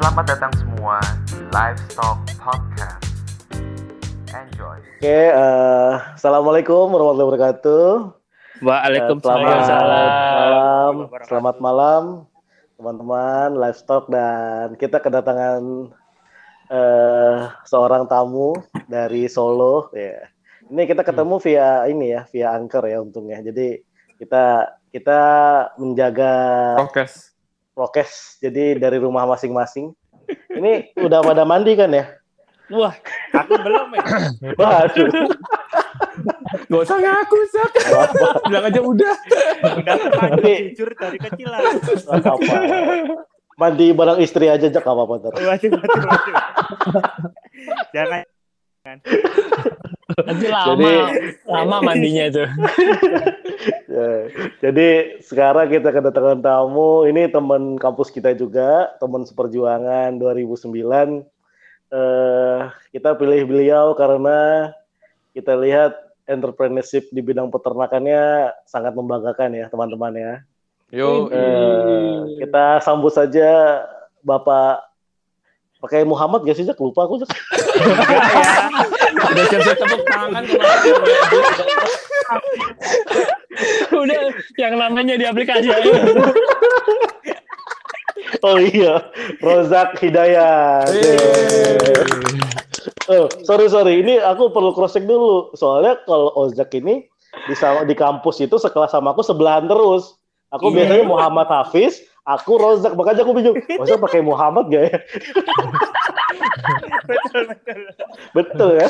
Selamat datang semua di Livestock Podcast. Enjoy. Oke, eh, assalamualaikum warahmatullahi wabarakatuh. Waalaikumsalam. Eh, Selamat malam, selamat malam teman-teman livestock dan kita kedatangan eh, seorang tamu dari Solo. Ya, ini kita ketemu via ini ya, via anchor ya untungnya. Jadi kita kita menjaga Prokes. Prokes. Jadi dari rumah masing-masing. Ini udah pada mandi kan ya? Wah, aku belum ya. Waduh. Gak usah ngaku, Sak. Bilang aja udah. Udah mandi jujur dari kecilan. Nggak apa-apa. Mandi bareng istri aja jak apa apa. Waduh, waduh, waduh. Jangan. Nanti lama, Jadi- lama mandinya itu. Ya, Jadi sekarang kita kedatangan tamu. Ini teman kampus kita juga, teman seperjuangan 2009. Eh, kita pilih beliau karena kita lihat entrepreneurship di bidang peternakannya sangat membanggakan ya teman-teman ya. Yo, Eh, kita sambut saja Bapak pakai Muhammad gak sih Jak? Lupa aku Jak. Udah siap-siap tepuk tangan. Udah yang namanya di aplikasi aja. Oh iya, Rozak Hidayat. Oh, sorry sorry, ini aku perlu cross check dulu. Soalnya kalau Ozak ini di sama di kampus itu sekelas sama aku sebelahan terus. Aku Iya. biasanya Muhammad Hafiz, aku Rozak. Makanya aku bingung, Ozak pakai Muhammad gak ya? Betul, betul. Betul ya?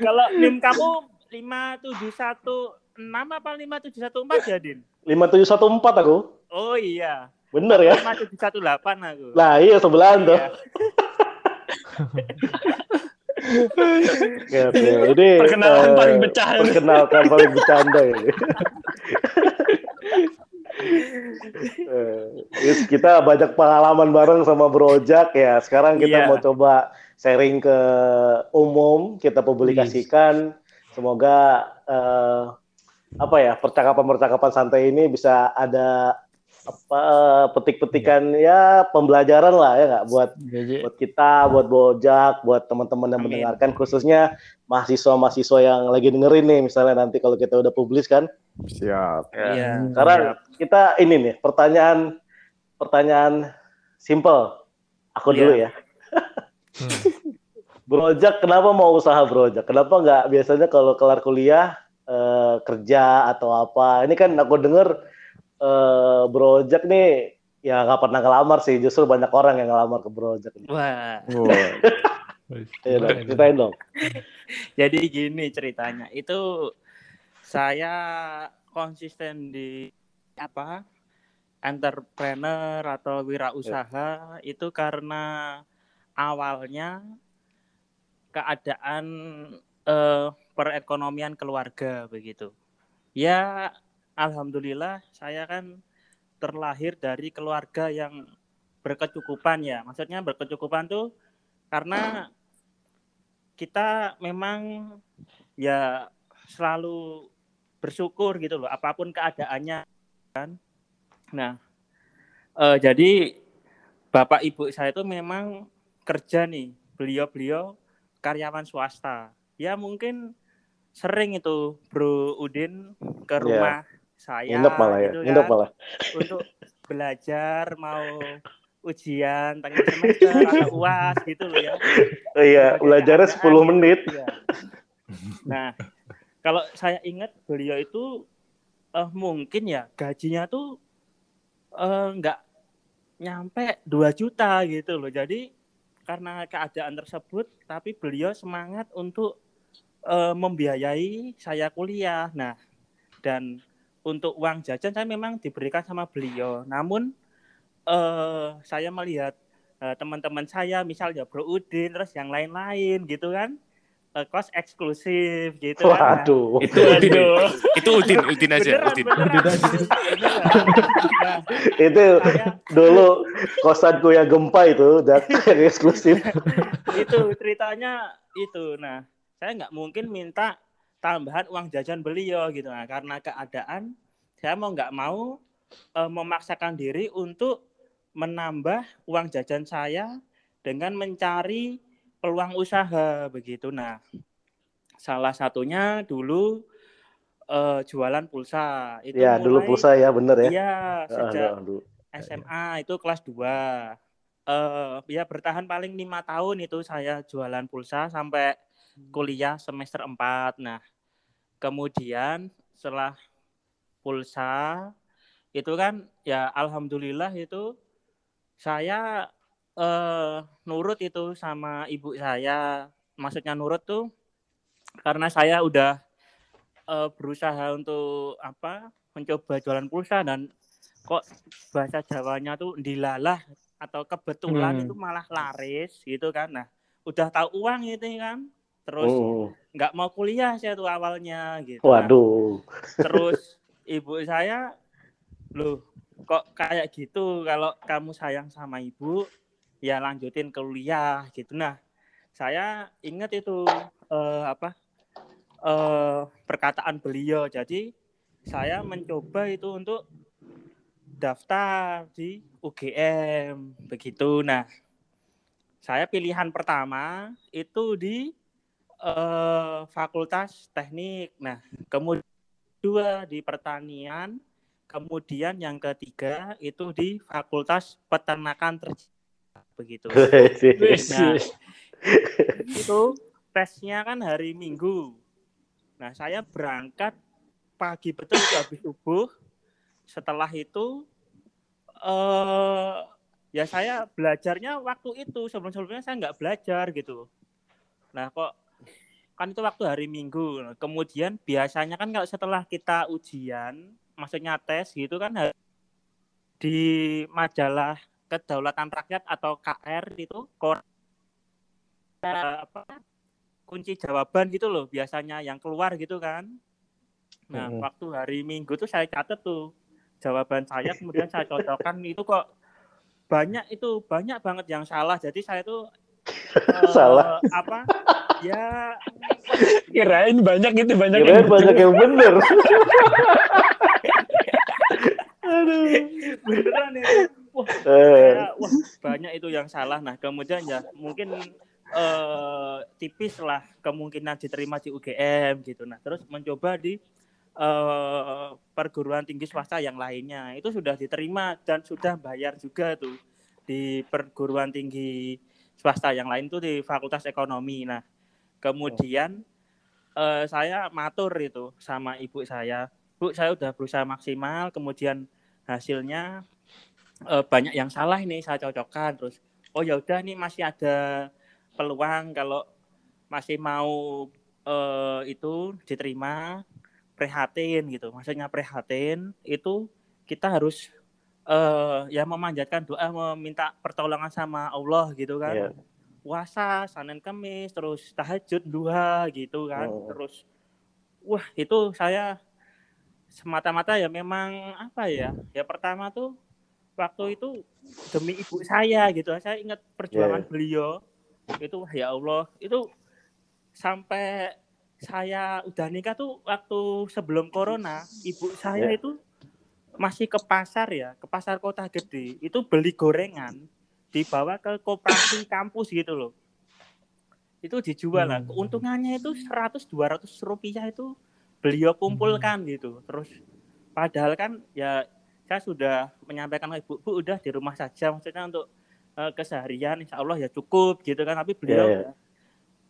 Kalau NIM kamu 5716 apa 5714 ya, Din? 5714 aku. Oh iya. Bener ya? 5718 aku. Nah iya sebelahan tuh. Iya. Oke, oke. Ini Perkenalan eh, paling pecah ini. Perkenalkan paling bercanda ini. Eh, yes, kita banyak pengalaman bareng sama Bro Ojak ya. Sekarang kita Iya. mau coba sharing ke umum, kita publikasikan. Semoga eh, apa ya percakapan-percakapan santai ini bisa ada apa eh, petik-petikan ya pembelajaran lah ya nggak buat buat kita, buat Bojak, buat teman-teman yang Amin. mendengarkan, khususnya mahasiswa-mahasiswa yang lagi dengerin nih, misalnya nanti kalau kita udah publis kan. siap. Iya. Sekarang kita ini nih, pertanyaan pertanyaan simple. Aku Iya. dulu ya. Brojak, kenapa mau usaha Brojak? Kenapa nggak biasanya kalau kelar kuliah eh, kerja atau apa? Ini kan aku denger eh, Brojak nih ya nggak pernah ngelamar sih, justru banyak orang yang ngelamar ke Brojak. nih. Wah, Iya dong, ceritain dong. jadi gini ceritanya. Itu saya konsisten di apa? entrepreneur atau wirausaha itu karena awalnya keadaan eh, perekonomian keluarga begitu. Ya, alhamdulillah saya kan terlahir dari keluarga yang berkecukupan ya. Maksudnya berkecukupan tuh karena kita memang ya selalu bersyukur gitu loh apa pun keadaannya kan. Nah, eh, jadi bapak ibu saya itu memang kerja nih, beliau-beliau karyawan swasta. Ya mungkin sering itu Bro Udin ke Iya. rumah saya Nginep malah ya, gitu kan, malah. untuk belajar mau ujian tengah semester atau uas gitu loh ya. Oh iya, belajarnya keadaan 10 menit. Iya. Nah, kalau saya ingat beliau itu eh, mungkin ya gajinya tuh eh, nggak nyampe 2 juta gitu loh. Jadi karena keadaan tersebut, tapi beliau semangat untuk eh, membiayai saya kuliah. Nah, dan untuk uang jajan saya memang diberikan sama beliau. Namun eh, saya melihat teman-teman saya, misalnya Bro Udin, terus yang lain-lain gitu kan, kos eksklusif gitu kan. Waduh. Itu Udin. Itu Udin, Udin aja, Beneran, Udin. beneran. Beneran. Nah, itu saya dulu kosanku yang gempa itu, yang eksklusif. itu ceritanya itu. Nah, saya nggak mungkin minta tambahan uang jajan beliau gitu. Nah, karena keadaan saya mau nggak mau eh, memaksakan diri untuk menambah uang jajan saya dengan mencari peluang usaha begitu. Nah, salah satunya dulu eh, jualan pulsa. Itu Ya, dulu mulai- pulsa ya, bener ya. Iya, Ah, sejak dulu. SMA itu kelas 2. Eh ya bertahan paling lima tahun itu saya jualan pulsa sampai kuliah semester 4. Nah, kemudian setelah pulsa itu kan ya alhamdulillah itu saya eh nurut itu sama ibu saya. Maksudnya nurut tuh karena saya udah eh, berusaha untuk apa? mencoba jualan pulsa dan kok bahasa Jawanya tuh dilalah atau kebetulan Hmm. itu malah laris gitu kan. Nah, udah tahu uang itu kan. Terus Hmm. nggak mau kuliah saya tuh awalnya gitu. Nah, Waduh. terus ibu saya loh kok kayak gitu kalau kamu sayang sama ibu ya lanjutin kuliah gitu. Nah saya ingat itu eh, apa eh, perkataan beliau. Jadi saya mencoba itu untuk daftar di UGM begitu. Nah saya pilihan pertama itu di eh, Fakultas Teknik. Nah kemudian dua di pertanian, kemudian yang ketiga itu di Fakultas Peternakan Tercipta begitu. Nah. wis. itu tesnya kan hari Minggu. Nah, saya berangkat pagi betul itu habis subuh. Setelah itu eh ya saya belajarnya waktu itu sebelum-sebelumnya saya nggak belajar gitu. Nah, kok kan itu waktu hari Minggu. Nah, Kemudian biasanya kan kalau setelah kita ujian, maksudnya tes gitu kan di majalah Kedaulatan Rakyat atau KR itu kor eh, apa kunci jawaban gitu loh biasanya yang keluar gitu kan. Nah, Mm-mm. waktu hari Minggu tuh saya catat tuh jawaban saya kemudian saya cocokkan itu kok banyak itu banyak banget yang salah. Jadi saya tuh eh, Salah. apa ya Kirain banyak gitu, banyak Kirain yang banyak yang bener. Aduh. beneran ya. Eh, wah banyak itu yang salah. Nah kemudian ya mungkin eh, tipis lah kemungkinan diterima di UGM gitu. Nah terus mencoba di eh, perguruan tinggi swasta yang lainnya itu sudah diterima dan sudah bayar juga tuh di perguruan tinggi swasta yang lain tuh di Fakultas Ekonomi. Nah kemudian eh, saya matur itu sama ibu saya, bu saya udah berusaha maksimal, kemudian hasilnya eh, banyak yang salah ini saya cocokkan. Terus oh ya udah nih masih ada peluang kalau masih mau eh, itu diterima prihatin gitu. Maksudnya prihatin itu kita harus eh, ya memanjatkan doa meminta pertolongan sama Allah gitu kan. Iya. puasa Senin Kamis terus tahajud duha gitu kan. Oh. terus wah itu saya semata-mata ya memang apa ya? Ya pertama tuh waktu itu demi ibu saya gitu saya ingat perjuangan Yeah. beliau itu ya Allah itu sampai saya udah nikah tuh waktu sebelum corona ibu saya Yeah. itu masih ke pasar ya ke pasar kota gede itu beli gorengan dibawa ke koperasi kampus gitu loh itu dijual lah Hmm. keuntungannya itu 100 200 rupiah itu beliau kumpulkan gitu terus padahal kan ya saya sudah menyampaikan ke ibu bu udah di rumah saja maksudnya untuk eh, keseharian insya Allah ya cukup gitu kan. Tapi beliau iya. ya,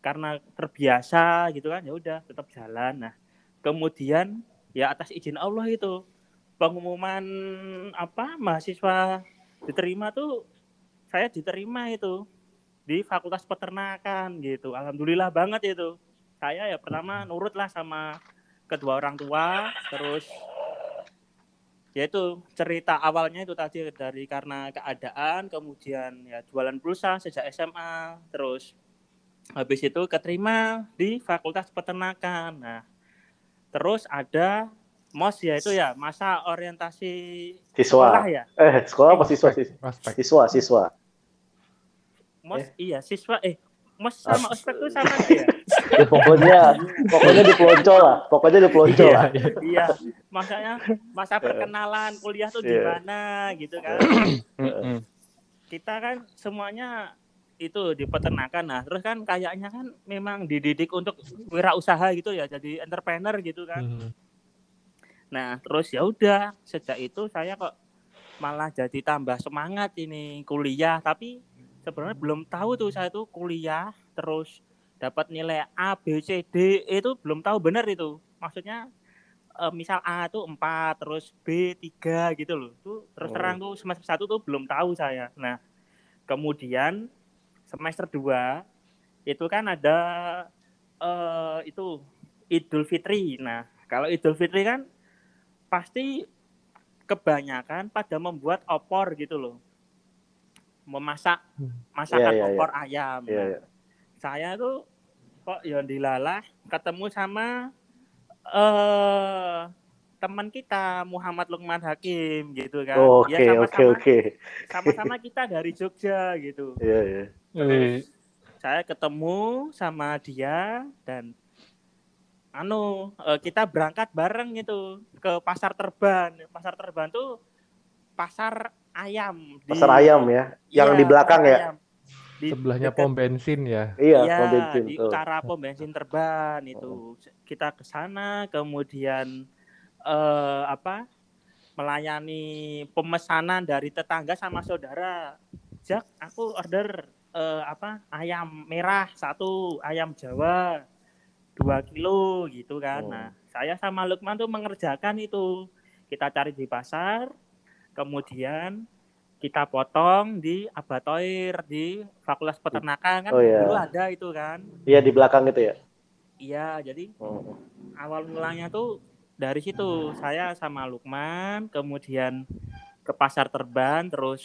karena terbiasa gitu kan ya udah tetap jalan. Nah kemudian ya atas izin Allah itu pengumuman apa mahasiswa diterima tuh saya diterima itu di Fakultas Peternakan gitu. Alhamdulillah banget itu. Saya ya pertama nurut lah sama kedua orang tua terus ya itu cerita awalnya itu tadi dari karena keadaan kemudian ya jualan pulsa sejak SMA terus habis itu keterima di Fakultas Peternakan nah terus ada MOS ya itu ya masa orientasi sekolah Siswa. ya Eh, sekolah apa siswa? Sis- Aspek. Siswa, siswa. MOS iya siswa eh MOS sama ospek itu sama ya Ya, pokoknya, pokoknya di pelonco lah. Pokoknya di pelonco Iya, lah. iya. iya makanya masa perkenalan kuliah tuh di Iya. mana gitu kan Mm-mm. kita kan semuanya itu di peternakan nah terus kan kayaknya kan memang dididik untuk wirausaha gitu ya jadi entrepreneur gitu kan Hmm. nah terus ya udah sejak itu saya kok malah jadi tambah semangat ini kuliah tapi sebenarnya belum tahu tuh saya tuh kuliah terus dapat nilai A B C D itu belum tahu benar itu maksudnya eh, misal A itu 4 terus B 3 gitu loh tuh terus Oh. terang tuh semester 1 tuh belum tahu saya nah kemudian semester 2 itu kan ada eh itu Idul Fitri nah kalau Idul Fitri kan pasti kebanyakan pada membuat opor gitu loh memasak Hmm. masakan Iya, iya, iya. opor ayam Iya, Nah, iya. Saya tuh kok ya dilalah ketemu sama eh teman kita Muhammad Lukman Hakim gitu kan Oh, Oke, ya oke, sama-sama oke. sama-sama kita dari Jogja gitu Iya, iya. Wih, saya ketemu sama dia dan anu eh, kita berangkat bareng gitu ke pasar terban pasar terban tuh pasar ayam di- Pasar ayam ya, yang Iya, di belakang ya. ayam. Di Sebelahnya dekat- pom bensin ya. Iya, Iya, pom bensin di tuh. Oh. utara pom bensin Terban itu. Kita ke sana kemudian eh apa? melayani pemesanan dari tetangga sama saudara. Jak, aku order eh, apa? ayam merah satu, ayam Jawa dua kilo gitu kan. Oh. Nah, saya sama Lukman tuh mengerjakan itu. Kita cari di pasar, kemudian kita potong di abatoir di Fakultas Peternakan kan Oh, iya. dulu ada itu kan. Iya di belakang itu ya. Iya, jadi Hmm. awal mulanya tuh dari situ saya sama Lukman kemudian ke pasar terban terus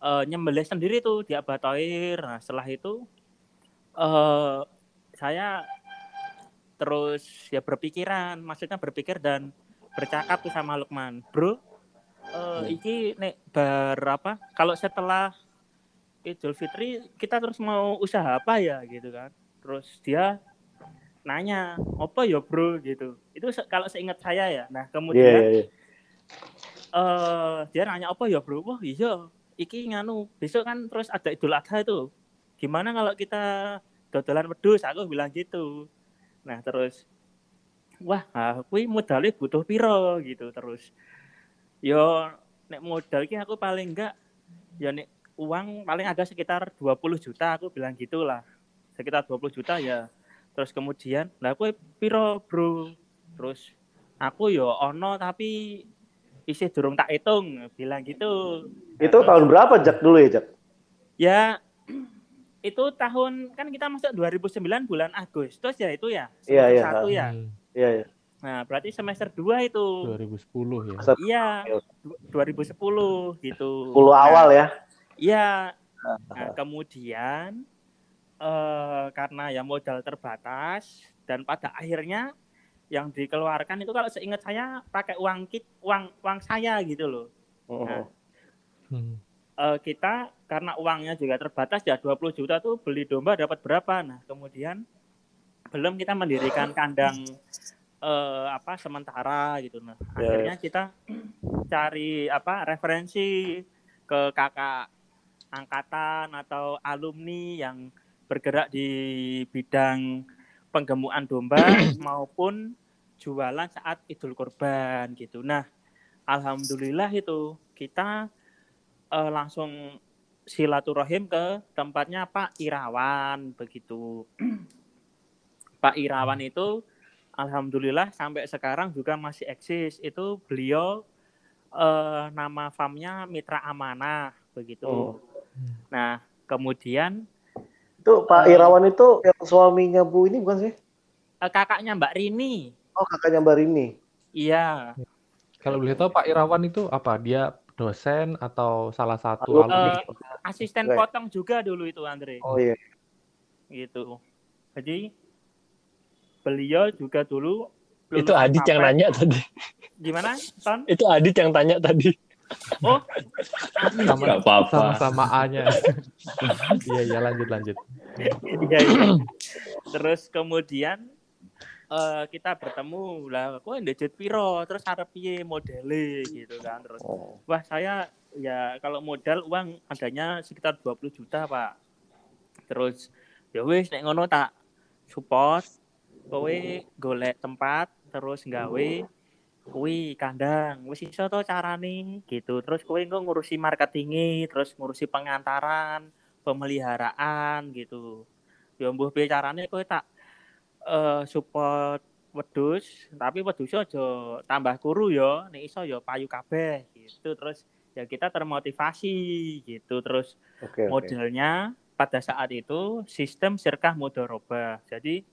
eh, nyembelih sendiri tuh di abatoir. Nah, setelah itu eh saya terus ya berpikiran, maksudnya berpikir dan bercakap tuh sama Lukman, bro, eh, iki nek berapa? Kalau setelah Idul Fitri kita terus mau usaha apa ya gitu kan? Terus dia nanya, apa ya bro gitu. Itu se- kalau seingat saya ya. Nah kemudian iya, iya. eh dia nanya apa ya bro? Wah iya, iki nganu besok kan terus ada Idul Adha itu. Gimana kalau kita dodolan wedhus? Aku bilang gitu. Nah terus wah aku modalnya butuh piro gitu terus. Yo nek modal ki aku paling enggak ya nek uang paling agak sekitar 20 juta aku bilang gitulah. Sekitar 20 juta ya. Terus kemudian, lah aku piro, Bro? Terus aku yo ono tapi isi durung tak hitung bilang gitu. Nah, Itu terus- tahun berapa Jak dulu ya Jak? Ya itu tahun kan kita masuk 2009 bulan Agustus ya itu ya. Iya, iya. Satu ya. Iya, iya. Nah, berarti semester 2 itu. 2010 ya. Iya, du- 2010 gitu. 10 Nah, awal ya. Iya. Nah, kemudian eh karena ya modal terbatas dan pada akhirnya yang dikeluarkan itu kalau seingat saya pakai uang kit uang uang saya gitu loh. Hmm. Hmm. Eh, kita karena uangnya juga terbatas ya 20 juta tuh beli domba dapat berapa. Nah, kemudian belum kita mendirikan kandang eh apa sementara gitu nah. Ya, Akhirnya kita cari apa referensi ke kakak angkatan atau alumni yang bergerak di bidang penggemukan domba maupun jualan saat Idul Kurban gitu. Nah, alhamdulillah itu kita eh, langsung silaturahim ke tempatnya Pak Irawan begitu. Pak Irawan itu alhamdulillah sampai sekarang juga masih eksis. Itu beliau eh, nama farmnya Mitra Amanah begitu. Hmm. Nah, kemudian Itu Pak Eh. Irawan itu yang suaminya Bu ini bukan sih? eh, kakaknya Mbak Rini. Oh kakaknya Mbak Rini. Iya, Kalau boleh tahu Pak Irawan itu apa? Dia dosen atau salah satu Alumni. alumni? Eh, asisten potong juga dulu itu Andre. Oh iya. Gitu. Jadi beliau juga dulu itu Adit yang nanya tadi. Gimana, Ton? Itu Adit yang tanya tadi. Oh, sama Nggak apa-apa. sama-sama A-nya. Iya iya lanjut lanjut. iya, iya. Terus kemudian eh, kita bertemu lah, kok ndejit piro, terus arep piye modele gitu kan. Terus Oh. wah saya ya kalau modal uang adanya sekitar 20 juta, Pak. Terus ya wis nek ngono tak support kowe golek tempat terus gawe kuwi kandang wis iso to carane gitu terus kowe engko ngurusi marketingi terus ngurusi pengantaran pemeliharaan gitu ya mbuh piye carane kowe tak eh support wedhus tapi wedhusnya aja tambah kuru ya nek iso ya payu kabeh gitu terus ya kita termotivasi gitu terus oke. modelnya pada saat itu sistem sirkah mudoroba. Jadi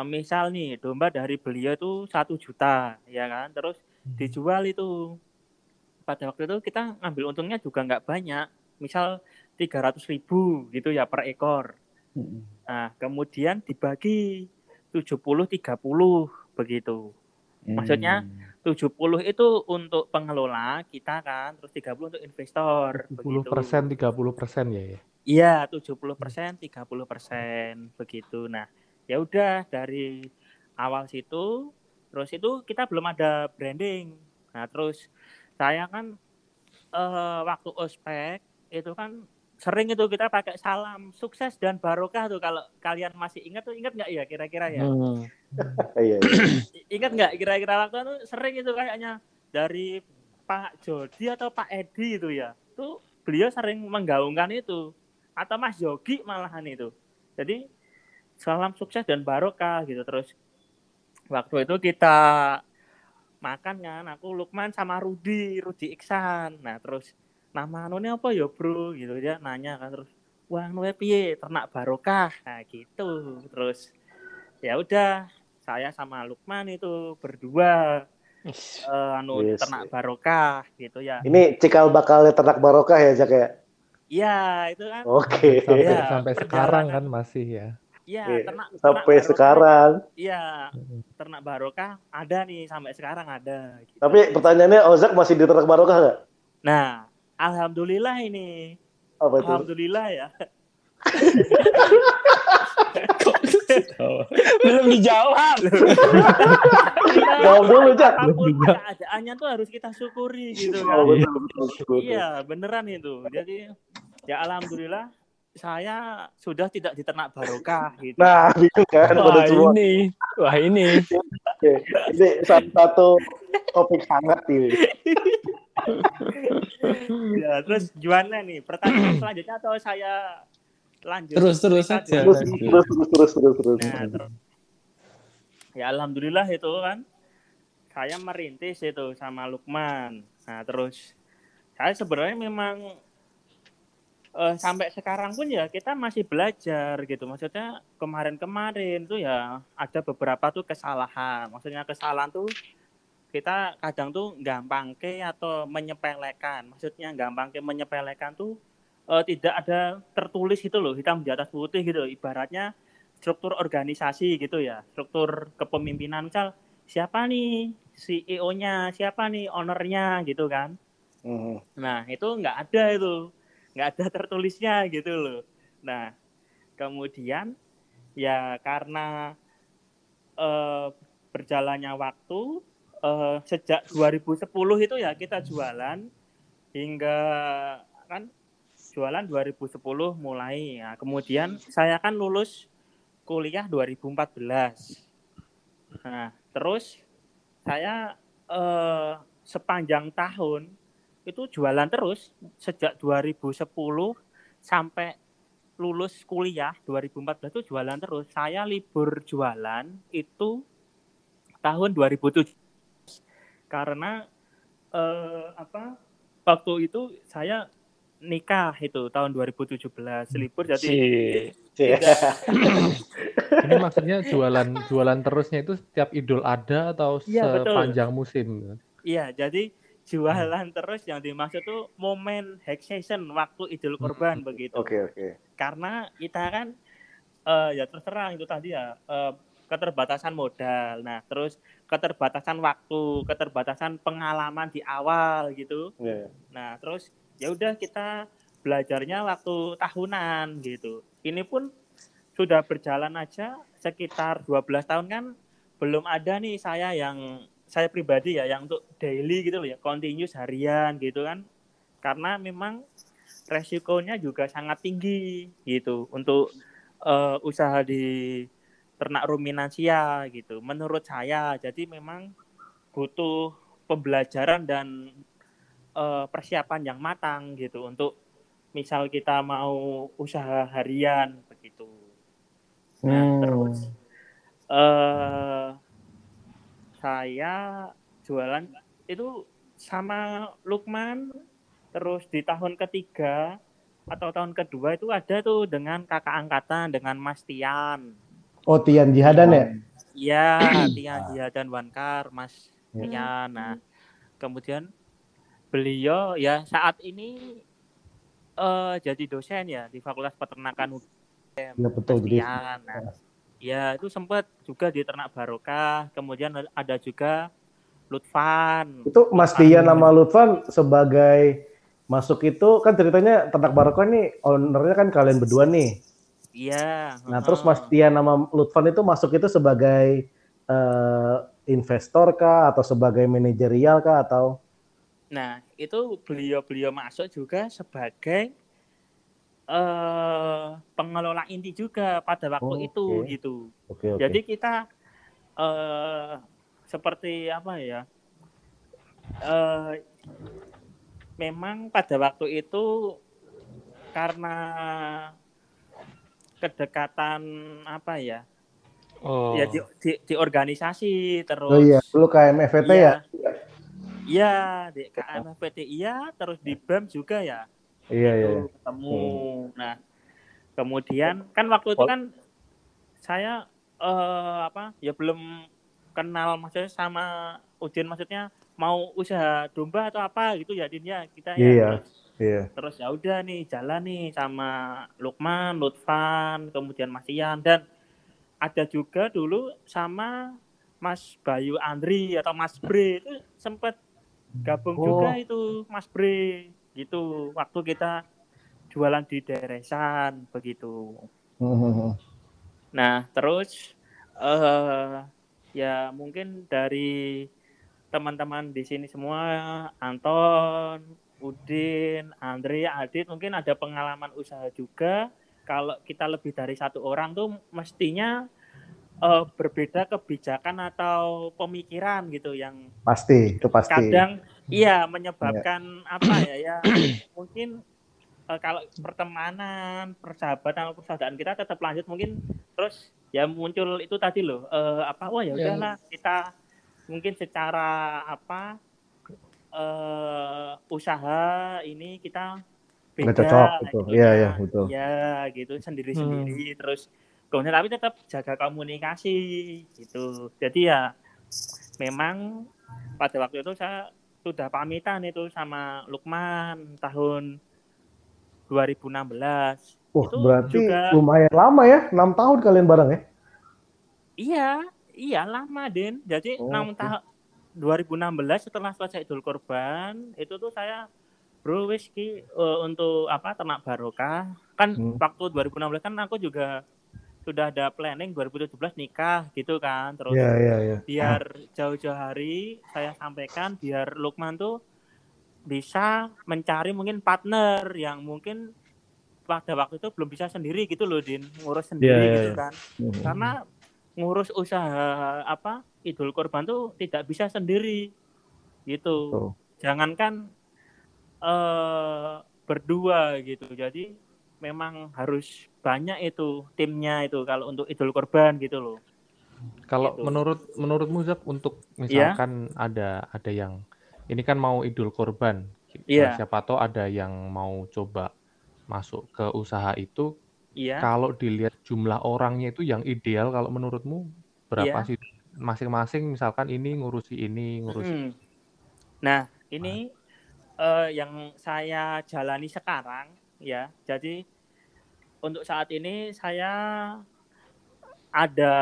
misal nih domba dari beliau itu satu juta, ya kan, terus dijual itu pada waktu itu kita ngambil untungnya juga nggak banyak, misal 300 ribu gitu ya per ekor. Nah kemudian dibagi 70-30 begitu. Maksudnya 70 itu untuk pengelola kita kan, terus 30 untuk investor. 70 begitu. persen, 30 persen ya ya. Iya, 70 persen, 30 persen, begitu. Nah, ya udah dari awal situ, terus itu kita belum ada branding. Nah, terus saya kan eh, waktu ospek itu kan sering itu kita pakai salam sukses dan barokah tuh kalau kalian masih ingat tuh ingat nggak ya kira-kira ya? Hmm. Iya, iya. Ingat nggak kira-kira waktu itu sering itu kayaknya dari Pak Jody atau Pak Edi itu ya. Tuh beliau sering menggaungkan itu atau Mas Yogi malahan itu. Jadi salam sukses dan barokah gitu terus waktu itu kita makan kan aku Lukman sama Rudi Rudi Iksan nah terus nama anu apa ya bro gitu dia nanya kan terus wah nuwe piye ternak barokah nah gitu terus ya udah saya sama Lukman itu berdua eh, anu Yes. ternak barokah gitu ya Ini cikal bakalnya ternak barokah ya, Jak ya? iya itu kan Oke. Sampai, Iya, sampai perjalanan. sekarang kan masih ya. Iya Iya, ternak ternak Sampai barokah- sekarang. iya ternak barokah ada nih sampai sekarang ada gitu. Tapi pertanyaannya Ozak masih di ternak barokah nggak? nah alhamdulillah ini Apa itu? alhamdulillah ya Belum dijawab. Jawab dulu, Belum keadaannya tuh harus kita syukuri gitu Oh, kan betul, betul, betul. iya beneran itu jadi ya alhamdulillah saya sudah tidak di ternak barokah gitu Nah, bingung kan pada Wah semua. ini, wah ini. Oke. Ini satu topik hangat ini. ya terus gimana nih pertanyaan selanjutnya atau saya lanjut Terus terus saja. Terus, terus, terus, terus, terus, terus. Nah, terus. Ya alhamdulillah itu kan saya merintis itu sama Lukman. Nah, terus saya sebenarnya memang eh, sampai sekarang pun ya kita masih belajar gitu. Maksudnya kemarin-kemarin tuh ya ada beberapa tuh kesalahan. Maksudnya kesalahan tuh kita kadang tuh gampang ke atau menyepelekan. Maksudnya gampang ke menyepelekan tuh eh, tidak ada tertulis itu loh hitam di atas putih gitu. Ibaratnya struktur organisasi gitu ya, struktur kepemimpinan misal siapa nih CEO-nya, siapa nih ownernya gitu kan. Hmm. Nah itu nggak ada itu, nggak ada tertulisnya gitu loh. Nah kemudian ya karena eh, berjalannya waktu eh, sejak 2010 itu ya kita jualan hingga kan jualan 2010 mulai ya kemudian saya kan lulus kuliah 2014 nah terus saya eh, sepanjang tahun itu jualan terus sejak 2010 sampai lulus kuliah 2014 itu jualan terus saya libur jualan itu tahun 2007 karena eh, apa waktu itu saya nikah itu tahun 2017 libur jadi Si. Cie. Ini maksudnya jualan jualan terusnya itu setiap Idul Adha atau Iya, betul. sepanjang musim? iya jadi jualan terus yang dimaksud tuh momen hack season waktu Idul Kurban begitu Oke, oke. karena kita kan eh, ya terus terang itu tadi ya eh, keterbatasan modal nah terus keterbatasan waktu keterbatasan pengalaman di awal gitu Iya. Nah, terus ya udah kita belajarnya waktu tahunan gitu. Ini pun sudah berjalan aja sekitar 12 tahun kan belum ada nih saya yang saya pribadi ya yang untuk daily gitu loh ya, continuous harian gitu kan. karena memang resikonya juga sangat tinggi gitu untuk eh, usaha di ternak ruminansia gitu. Menurut saya, jadi memang butuh pembelajaran dan eh, persiapan yang matang gitu untuk misal kita mau usaha harian begitu. Nah, Hmm. terus eh saya jualan itu sama Lukman terus di tahun ketiga atau tahun kedua itu ada tuh dengan kakak angkatan dengan Mas Tian. Oh, Tian Jihadan ya? Iya, Tian dia dan Wankar, Mas Ya. Tian. Nah, kemudian beliau ya saat ini eh jadi dosen ya di Fakultas Peternakan UGM. Ya betul. Mas Jadi Tian. Nah, ya itu sempat juga di Ternak Barokah, kemudian ada juga Lutfan. itu Mas Tian sama Lutfan sebagai masuk itu kan ceritanya ternak barokah nih ownernya kan kalian berdua nih. Iya. Nah, heeh. terus Mas Tian sama Lutfan itu masuk itu sebagai eh, investor kah atau sebagai manajerial kah atau Nah, itu beliau-beliau masuk juga sebagai eh pengelola inti juga pada waktu Oh, itu gitu. Oke, oke. Jadi kita eh seperti apa ya? Eh memang pada waktu itu karena kedekatan apa ya? Oh. Ya di, di, di organisasi terus Oh iya, dulu KMFT ya? Iya, di KMFT iya, terus di BEM juga ya. Iya, iya. Itu ketemu. Nah, kemudian kan waktu itu kan saya eh apa? Ya belum kenal maksudnya sama Udin maksudnya mau usaha domba atau apa gitu ya Din ya kita ya. Iya. Terus, Iya. terus ya udah nih jalan nih sama Lukman, Lutfan, kemudian Mas Ian dan ada juga dulu sama Mas Bayu Andri atau Mas Bre itu sempat gabung Oh. juga itu Mas Bre gitu waktu kita jualan di Deresan begitu. Nah, terus eh ya mungkin dari teman-teman di sini semua Anton, Udin, Andre, Adit mungkin ada pengalaman usaha juga. Kalau kita lebih dari satu orang tuh mestinya eh, berbeda kebijakan atau pemikiran gitu yang Pasti, itu pasti. kadang iya menyebabkan apa ya ya mungkin eh, kalau pertemanan persahabatan persaudaraan kita tetap lanjut mungkin terus ya muncul itu tadi loh eh, apa wah ya Yang- udahlah kita mungkin secara apa eh usaha ini kita beda Nggak cocok, betul. itunya. Iya, iya, betul. ya gitu sendiri sendiri terus kemudian tapi tetap jaga komunikasi gitu jadi ya memang pada waktu itu saya sudah pamitan itu sama Lukman tahun 2016 Wah, Itu berarti juga- lumayan lama ya, enam tahun kalian bareng ya? Iya, iya lama, Den. Jadi Oh, enam oke. tahun 2016 setelah selesai Idul Kurban, itu tuh saya bro wis ki eh, untuk apa ternak barokah. Kan Hmm. waktu 2016 kan aku juga sudah ada planning 2017 nikah gitu kan. Terus Iya, iya, iya. biar jauh-jauh hari saya sampaikan biar Lukman tuh bisa mencari mungkin partner yang mungkin pada waktu itu belum bisa sendiri gitu loh Din ngurus sendiri Iya, iya, gitu iya. kan Hmm. karena ngurus usaha apa Idul Kurban tuh tidak bisa sendiri gitu Betul. jangankan eh berdua gitu jadi memang harus banyak itu timnya itu kalau untuk Idul Kurban gitu loh Kalau Gitu. menurut menurutmu Zak untuk Iya. misalkan ada ada yang ini kan mau Idul Kurban, Iya. siapa tahu ada yang mau coba masuk ke usaha itu. iya Kalau dilihat jumlah orangnya itu yang ideal, kalau menurutmu berapa Iya. sih? Masing-masing misalkan ini ngurusi ini, ngurusi Mm. Nah, ini eh, yang saya jalani sekarang ya. Jadi untuk saat ini saya ada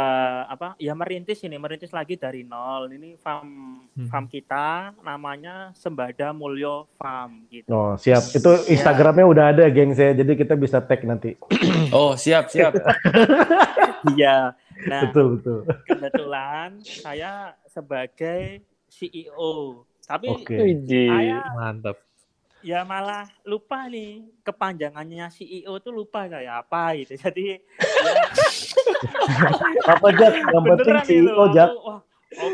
apa? Ya merintis ini, merintis lagi dari nol. Ini farm Hmm. farm kita namanya Sembada Mulyo Farm gitu. Oh, siap. Itu Instagramnya udah ada, geng saya. Jadi kita bisa tag nanti. Oh, siap, siap. Iya. Nah, Betul, betul. kebetulan saya sebagai CEO. Tapi Oke. Widih. saya mantap. Ya malah lupa nih kepanjangannya CEO tuh lupa kayak apa gitu. Jadi ya, Apa Jack? Yang penting gitu. CEO Jack.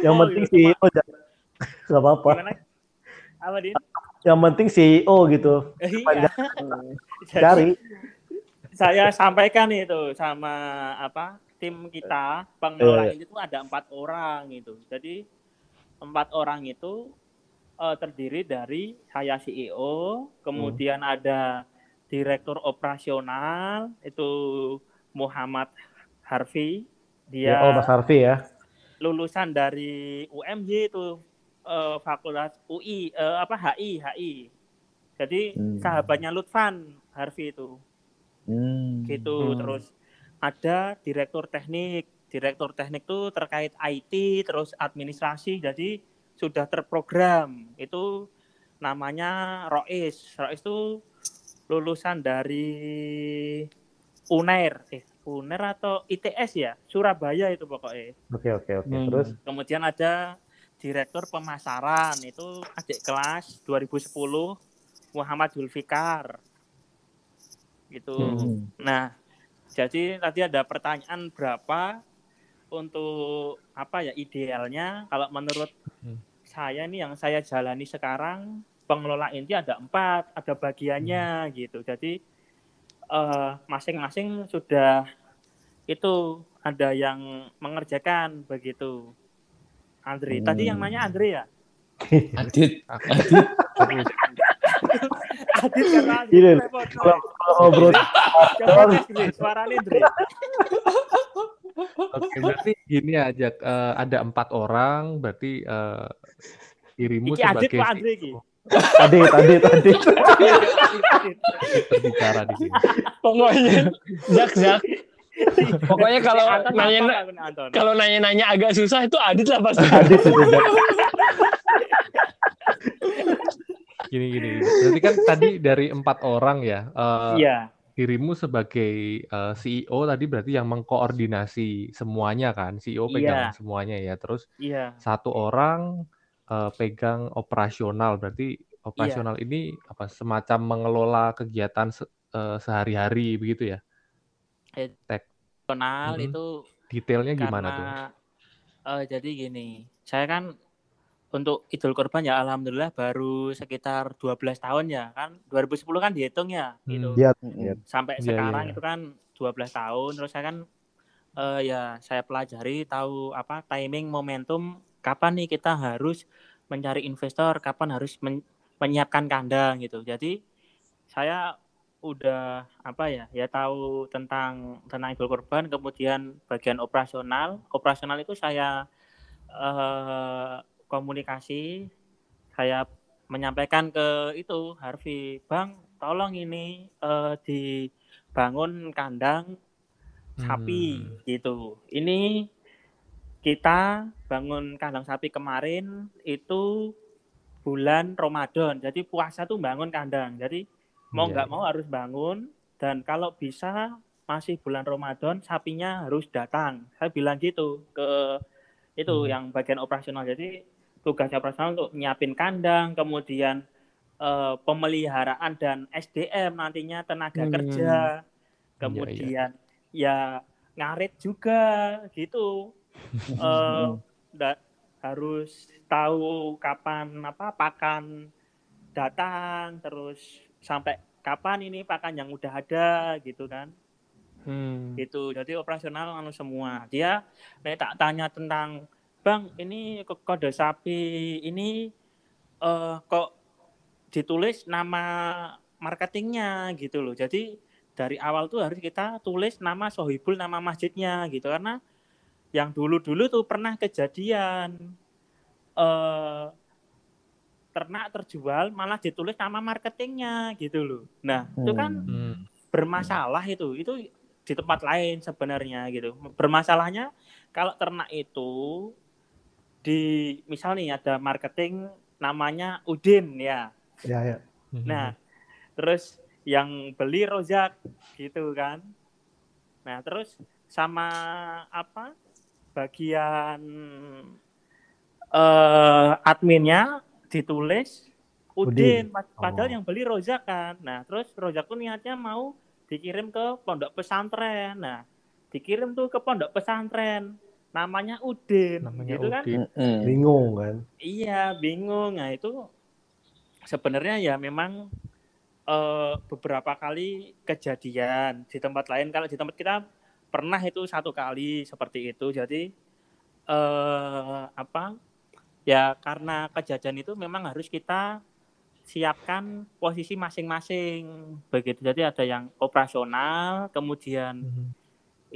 Yang penting gitu, CEO Jack. Gak apa-apa. Apa Din? Yang penting CEO gitu. Iya. Jadi, Cari. saya sampaikan itu sama apa tim kita pengelola Iya. itu ada empat orang itu jadi empat orang itu eh, terdiri dari saya CEO kemudian ada direktur operasional itu Muhammad Harfi dia Ya, oh Mas Harfi ya. lulusan dari UMY itu eh, Fakultas UI eh, apa HI HI jadi Hmm. sahabatnya Lutfan Harfi itu Hmm. gitu Hmm. terus ada direktur teknik direktur teknik tuh terkait IT terus administrasi jadi sudah terprogram. Itu namanya Rois. Rois itu lulusan dari UNER eh UNER atau ITS ya? Surabaya itu pokoknya. Oke oke oke. Hmm. Terus? Kemudian ada direktur pemasaran itu adik kelas 2010 Muhammad Zulfikar. Gitu. Hmm. Nah, jadi tadi ada pertanyaan berapa untuk apa ya idealnya? Kalau menurut Hmm. saya ini yang saya jalani sekarang pengelola inti ada empat, ada bagiannya gitu. Jadi eh, masing-masing sudah itu ada yang mengerjakan begitu. Andri, tadi yang Hmm. nanya Andri ya? Adit, Adit, Adit karena repot. kalau ngobrol Coba tes suaranya Andri. Oke, berarti gini aja eh, ada empat orang, berarti eh, dirimu Iki Adit sebagai Pak Andri iki. tadi tadi tadi. Adit. berbicara di sini. Pokoknya Zak Zak. Pokoknya kalau nanya kalau nanya-nanya agak susah itu Adit lah pasti. Adit itu. Gini gini. gini. Berarti kan tadi dari empat orang ya. eh, Iya, dirimu sebagai eh, CEO tadi berarti yang mengkoordinasi semuanya kan. CEO pegang Iya. semuanya ya. Terus iya, satu orang eh, pegang operasional. Berarti operasional ini apa semacam mengelola kegiatan se- eh, sehari-hari begitu ya. kenal Mhm. itu Detailnya gimana tuh? eh, jadi gini, saya kan untuk Idul Kurban ya alhamdulillah baru sekitar 12 tahun ya kan 2010 kan dihitung ya gitu. Hmm. Iya. Sampai Iya, sekarang iya. itu kan 12 tahun terus saya kan eh, ya saya pelajari tahu apa timing momentum kapan nih kita harus mencari investor, kapan harus men- menyiapkan kandang gitu. Jadi saya udah apa ya ya tahu tentang tentang Idul Kurban kemudian bagian operasional operasional itu saya eh, komunikasi saya menyampaikan ke itu Harvey Bang tolong ini eh, dibangun kandang sapi Hmm. gitu ini kita bangun kandang sapi kemarin itu bulan Ramadan jadi puasa tuh bangun kandang jadi mau Iya, nggak iya. mau harus bangun dan kalau bisa masih bulan Ramadan sapinya harus datang saya bilang gitu ke itu Hmm. yang bagian operasional jadi tugas operasional untuk nyiapin kandang kemudian eh, pemeliharaan dan SDM nantinya tenaga Hmm. kerja iya. kemudian ya ngarit juga gitu eh nggak harus tahu kapan apa pakan datang terus sampai kapan ini pakan yang udah ada gitu kan Hmm. gitu jadi operasional anu semua dia nek tak tanya tentang bang ini kok kode sapi ini eh kok ditulis nama marketingnya gitu loh. Jadi dari awal tuh harus kita tulis nama sohibul nama masjidnya gitu. Karena yang dulu-dulu tuh pernah kejadian eh ternak terjual malah ditulis nama marketingnya gitu loh. Nah itu kan Hmm. bermasalah itu. Itu di tempat lain sebenarnya gitu. Bermasalahnya kalau ternak itu di misal nih ada marketing namanya Udin ya Ya ya. Hmm. nah terus yang beli Rozak gitu kan nah terus sama apa bagian eh adminnya ditulis Udin, Oh. padahal yang beli Rozak kan. Nah, terus Rozak tuh niatnya mau dikirim ke pondok pesantren. Nah, dikirim tuh ke pondok pesantren. Namanya Udin, Namanya gitu kan? Udin. Mm-mm. Bingung kan? Iya, bingung. Nah, itu sebenarnya ya memang eh, beberapa kali kejadian di tempat lain. Kalau di tempat kita pernah itu satu kali seperti itu. Jadi eh apa? Ya karena kejadian itu memang harus kita siapkan posisi masing-masing. Begitu. Jadi ada yang operasional, kemudian Mhm.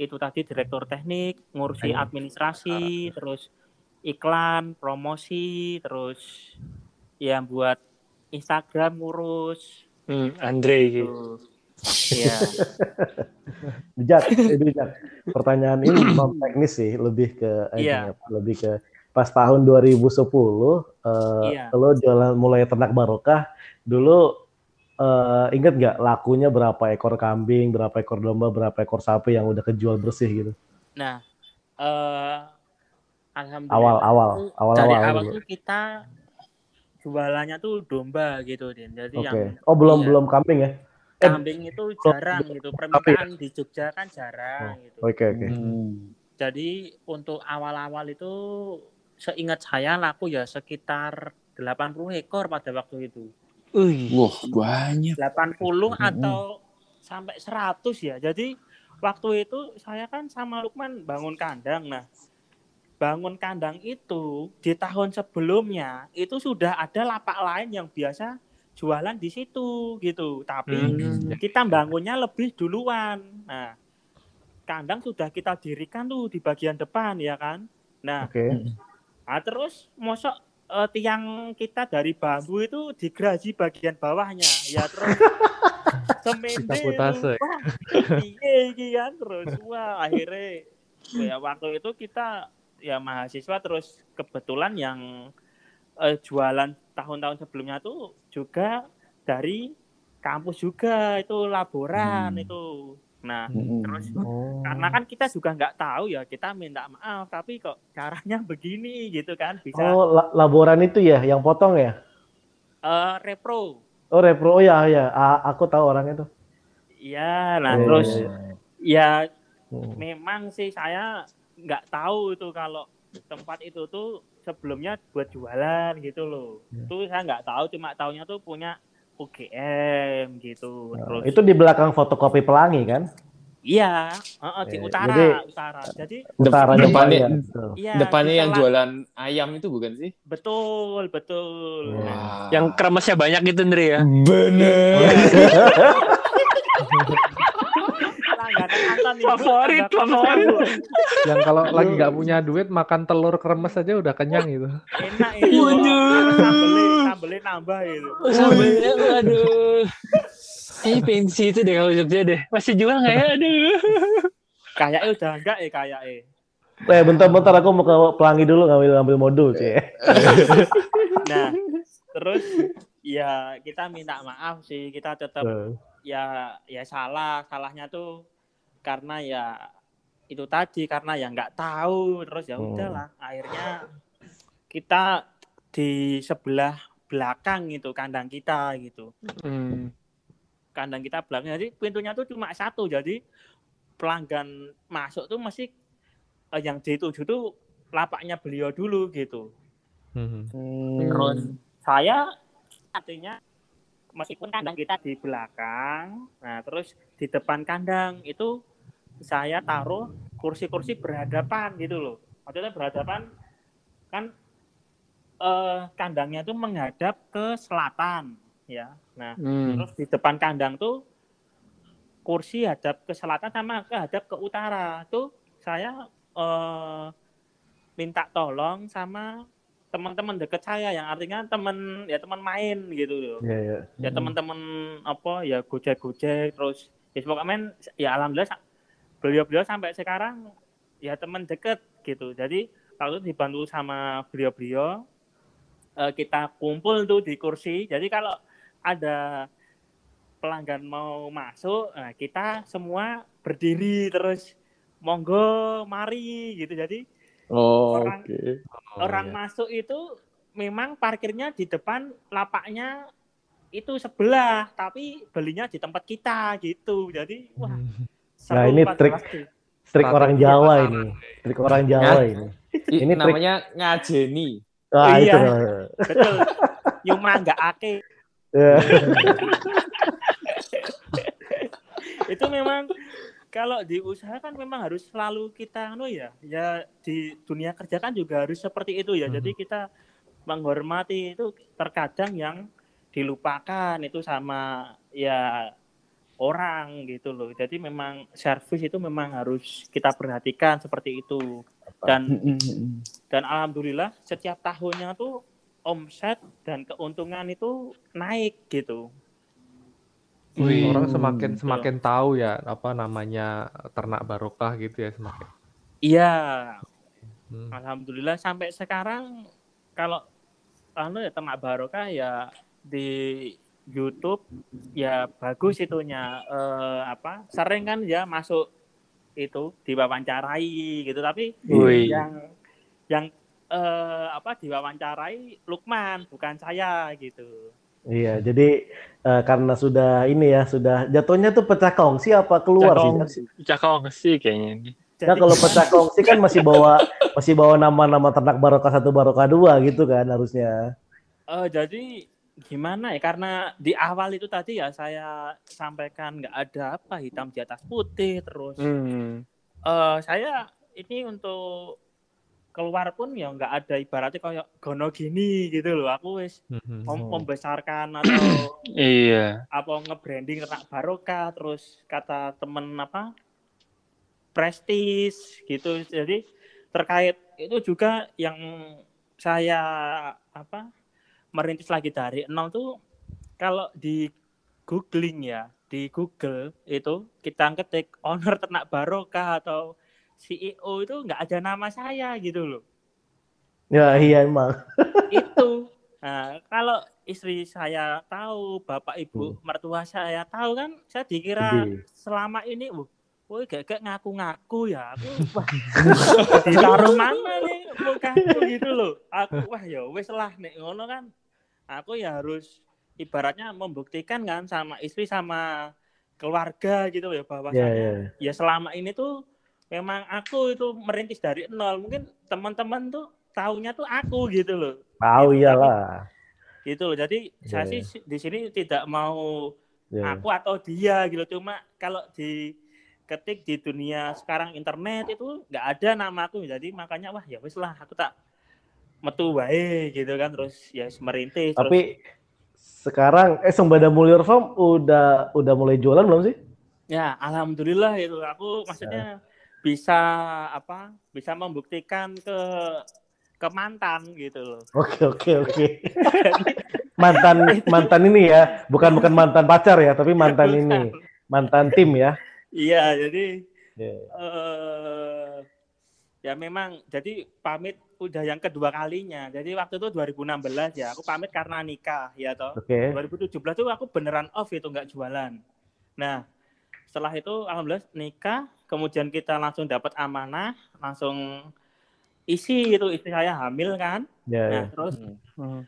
Itu tadi direktur teknik, ngurusi Iya. administrasi, terus iklan, promosi, terus ya buat Instagram ngurus Hmm, Andre gitu. Iya. Bijak, eh, bijak. Pertanyaan ini non teknis sih, lebih ke eh, Iya. ini apa, lebih ke pas tahun 2010 eh Iya. lo jualan mulai ternak barokah dulu eh inget nggak lakunya berapa ekor kambing, berapa ekor domba, berapa ekor sapi yang udah kejual bersih gitu? Nah, eh alhamdulillah Awal-awal, tuh awal-awal dari awal tuh kita jualannya tuh domba gitu, Din. Jadi Oke. yang Oh belum iya. belum kambing ya? Eh, kambing itu jarang gitu. Permintaan di Jogja kan jarang gitu. Oke oke. Hmm. Jadi untuk awal-awal itu seingat saya laku ya sekitar 80 ekor pada waktu itu. Wih, Wah, banyak. 80 Mm-mm. atau sampai 100 ya. Jadi waktu itu saya kan sama Lukman bangun kandang. Nah, bangun kandang itu di tahun sebelumnya itu sudah ada lapak lain yang biasa jualan di situ gitu. Tapi Hmm. kita bangunnya lebih duluan. Nah, kandang sudah kita dirikan tuh di bagian depan ya kan. Nah, Oke. Nah, terus mosok eh, tiang kita dari bambu itu digraji bagian bawahnya. Ya terus semende iki kan terus wah akhirnya ya waktu itu kita ya mahasiswa terus kebetulan yang eh, jualan tahun-tahun sebelumnya tuh juga dari kampus juga itu laboran Hmm. itu. Nah, Mm-mm. terus Oh. karena kan kita juga nggak tahu ya kita minta maaf tapi kok caranya begini gitu kan bisa Oh, la- laboran itu ya, yang potong ya? eh, repro Oh, repro, oh ya, ya. A- aku tahu orang itu. iya nah Iya, terus iya, ya Hmm. memang sih saya nggak tahu itu kalau tempat itu tuh sebelumnya buat jualan gitu loh Ya. itu saya nggak tahu cuma taunya tuh punya UGM gitu Nah, terus itu di belakang fotokopi pelangi kan? iya heeh, di Eh, utara jadi- utara jadi Dep- Utaranya depannya betul. iya depannya di yang jualan ayam itu bukan sih? betul betul Wah. yang kremesnya banyak gitu Andre ya. bener. langganan Anton nih, Bu. Favorit, favorit. ya. Yang kalau lagi nggak punya duit makan telur kremes aja udah kenyang gitu. enak itu sambelnya nambah itu Sambelnya, aduh. Kayaknya pensi itu deh kalau Jogja deh. Masih jual nggak ya? Aduh. kayaknya udah enggak ya kayaknya Eh, bentar-bentar aku mau ke pelangi dulu ngambil ngambil modul, sih. nah terus ya kita minta maaf sih kita tetap ya ya salah salahnya tuh karena ya itu tadi karena ya nggak tahu terus ya Hmm. udahlah akhirnya kita di sebelah belakang itu kandang kita gitu Hmm. kandang kita belakang jadi pintunya tuh cuma satu jadi pelanggan masuk tuh masih eh, yang dituju tuh lapaknya beliau dulu gitu Mhm. terus saya artinya meskipun kandang kita di belakang nah terus di depan kandang itu saya taruh kursi-kursi berhadapan gitu loh maksudnya berhadapan kan eh, kandangnya tuh menghadap ke selatan ya nah Hmm. Terus di depan kandang tuh kursi hadap ke selatan sama ke hadap ke utara. Tuh saya eh, minta tolong sama teman-teman deket saya yang artinya teman ya teman main gitu loh. Iya, iya. Ya teman-teman apa ya gojek-gojek terus ya pokoknya ya alhamdulillah beliau-beliau sampai sekarang ya teman deket gitu. Jadi itu dibantu sama beliau-beliau eh, kita kumpul tuh di kursi. Jadi kalau ada pelanggan mau masuk, nah kita semua berdiri terus monggo mari gitu. Jadi Oh, Orang- oke. Oh, orang iya. masuk itu memang parkirnya di depan lapaknya itu sebelah tapi belinya di tempat kita gitu jadi wah Hmm. Nah, ini trik. waktu. Trik orang Strategi Jawa ini. Trik orang Jawa ini. Ini trik- namanya ngajeni. Ah, Iya. itu. betul nyuma nggak ake Ya. itu memang kalau diusahakan memang harus selalu kita anu ya ya di dunia kerja kan juga harus seperti itu ya jadi kita menghormati itu terkadang yang dilupakan itu sama ya orang gitu loh jadi memang servis itu memang harus kita perhatikan seperti itu dan dan alhamdulillah setiap tahunnya tuh omset dan keuntungan itu naik gitu Wih. Orang semakin Betul. semakin tahu ya apa namanya ternak barokah gitu ya semakin. iya Hmm. Alhamdulillah sampai sekarang kalau anu ya ternak barokah ya di YouTube ya bagus itunya eh, apa sering kan ya masuk itu diwawancarai gitu tapi Wih. yang yang eh, apa diwawancarai Lukman bukan saya gitu. Iya, jadi eh, karena sudah ini ya, sudah jatuhnya tuh pecah kongsi apa keluar sih? Cakong sih. Cakong sih kayaknya ini. Nah, kalau pecah kongsi kan masih bawa masih bawa nama-nama ternak barokah satu barokah dua gitu kan harusnya. Eh, jadi gimana ya karena di awal itu tadi ya saya sampaikan nggak ada apa hitam di atas putih terus Hmm. eh saya ini untuk keluar pun ya nggak ada ibaratnya kayak gono gini gitu loh aku wis Mhm. mem- membesarkan atau Iya. apa nge-branding ternak barokah terus kata temen apa prestis gitu jadi terkait itu juga yang saya apa merintis lagi dari nol tuh kalau di googling ya di Google itu kita ketik owner ternak barokah atau CEO itu nggak ada nama saya gitu loh. Ya iya emang. itu. Nah, kalau istri saya tahu bapak ibu mertua saya tahu kan saya dikira selama ini uh, woi gak ngaku-ngaku ya aku wah ditaruh mana nih mukaku? Gitu loh. Aku wah ya wes lah nek ngono kan aku ya harus ibaratnya membuktikan kan sama istri sama keluarga gitu ya Ya, bahwasanya ya. ya selama ini tuh memang aku itu merintis dari nol mungkin teman-teman tuh taunya tuh aku gitu loh Tahu Gitu, iyalah. gitu loh jadi saya Ya, sih di sini tidak mau Ya. aku atau dia gitu cuma kalau di ketik di dunia sekarang internet itu nggak ada nama aku jadi makanya wah ya wis lah aku tak metu wae gitu kan terus ya merintis terus Tapi sekarang eh Sembada Mulyur Farm udah udah mulai jualan belum sih? ya alhamdulillah itu aku maksudnya bisa apa bisa membuktikan ke ke mantan gitu loh Oke oke oke. mantan mantan ini ya, bukan bukan mantan pacar ya, tapi mantan ini, mantan tim ya. iya jadi Ya. eh ya memang jadi pamit udah yang kedua kalinya. Jadi waktu itu 2016 ya, aku pamit karena nikah ya toh. Oke. 2017 tuh aku beneran off itu nggak jualan. Nah, setelah itu alhamdulillah nikah, kemudian kita langsung dapat amanah, langsung isi itu istri saya hamil kan. Ya. Nah, terus Hmm.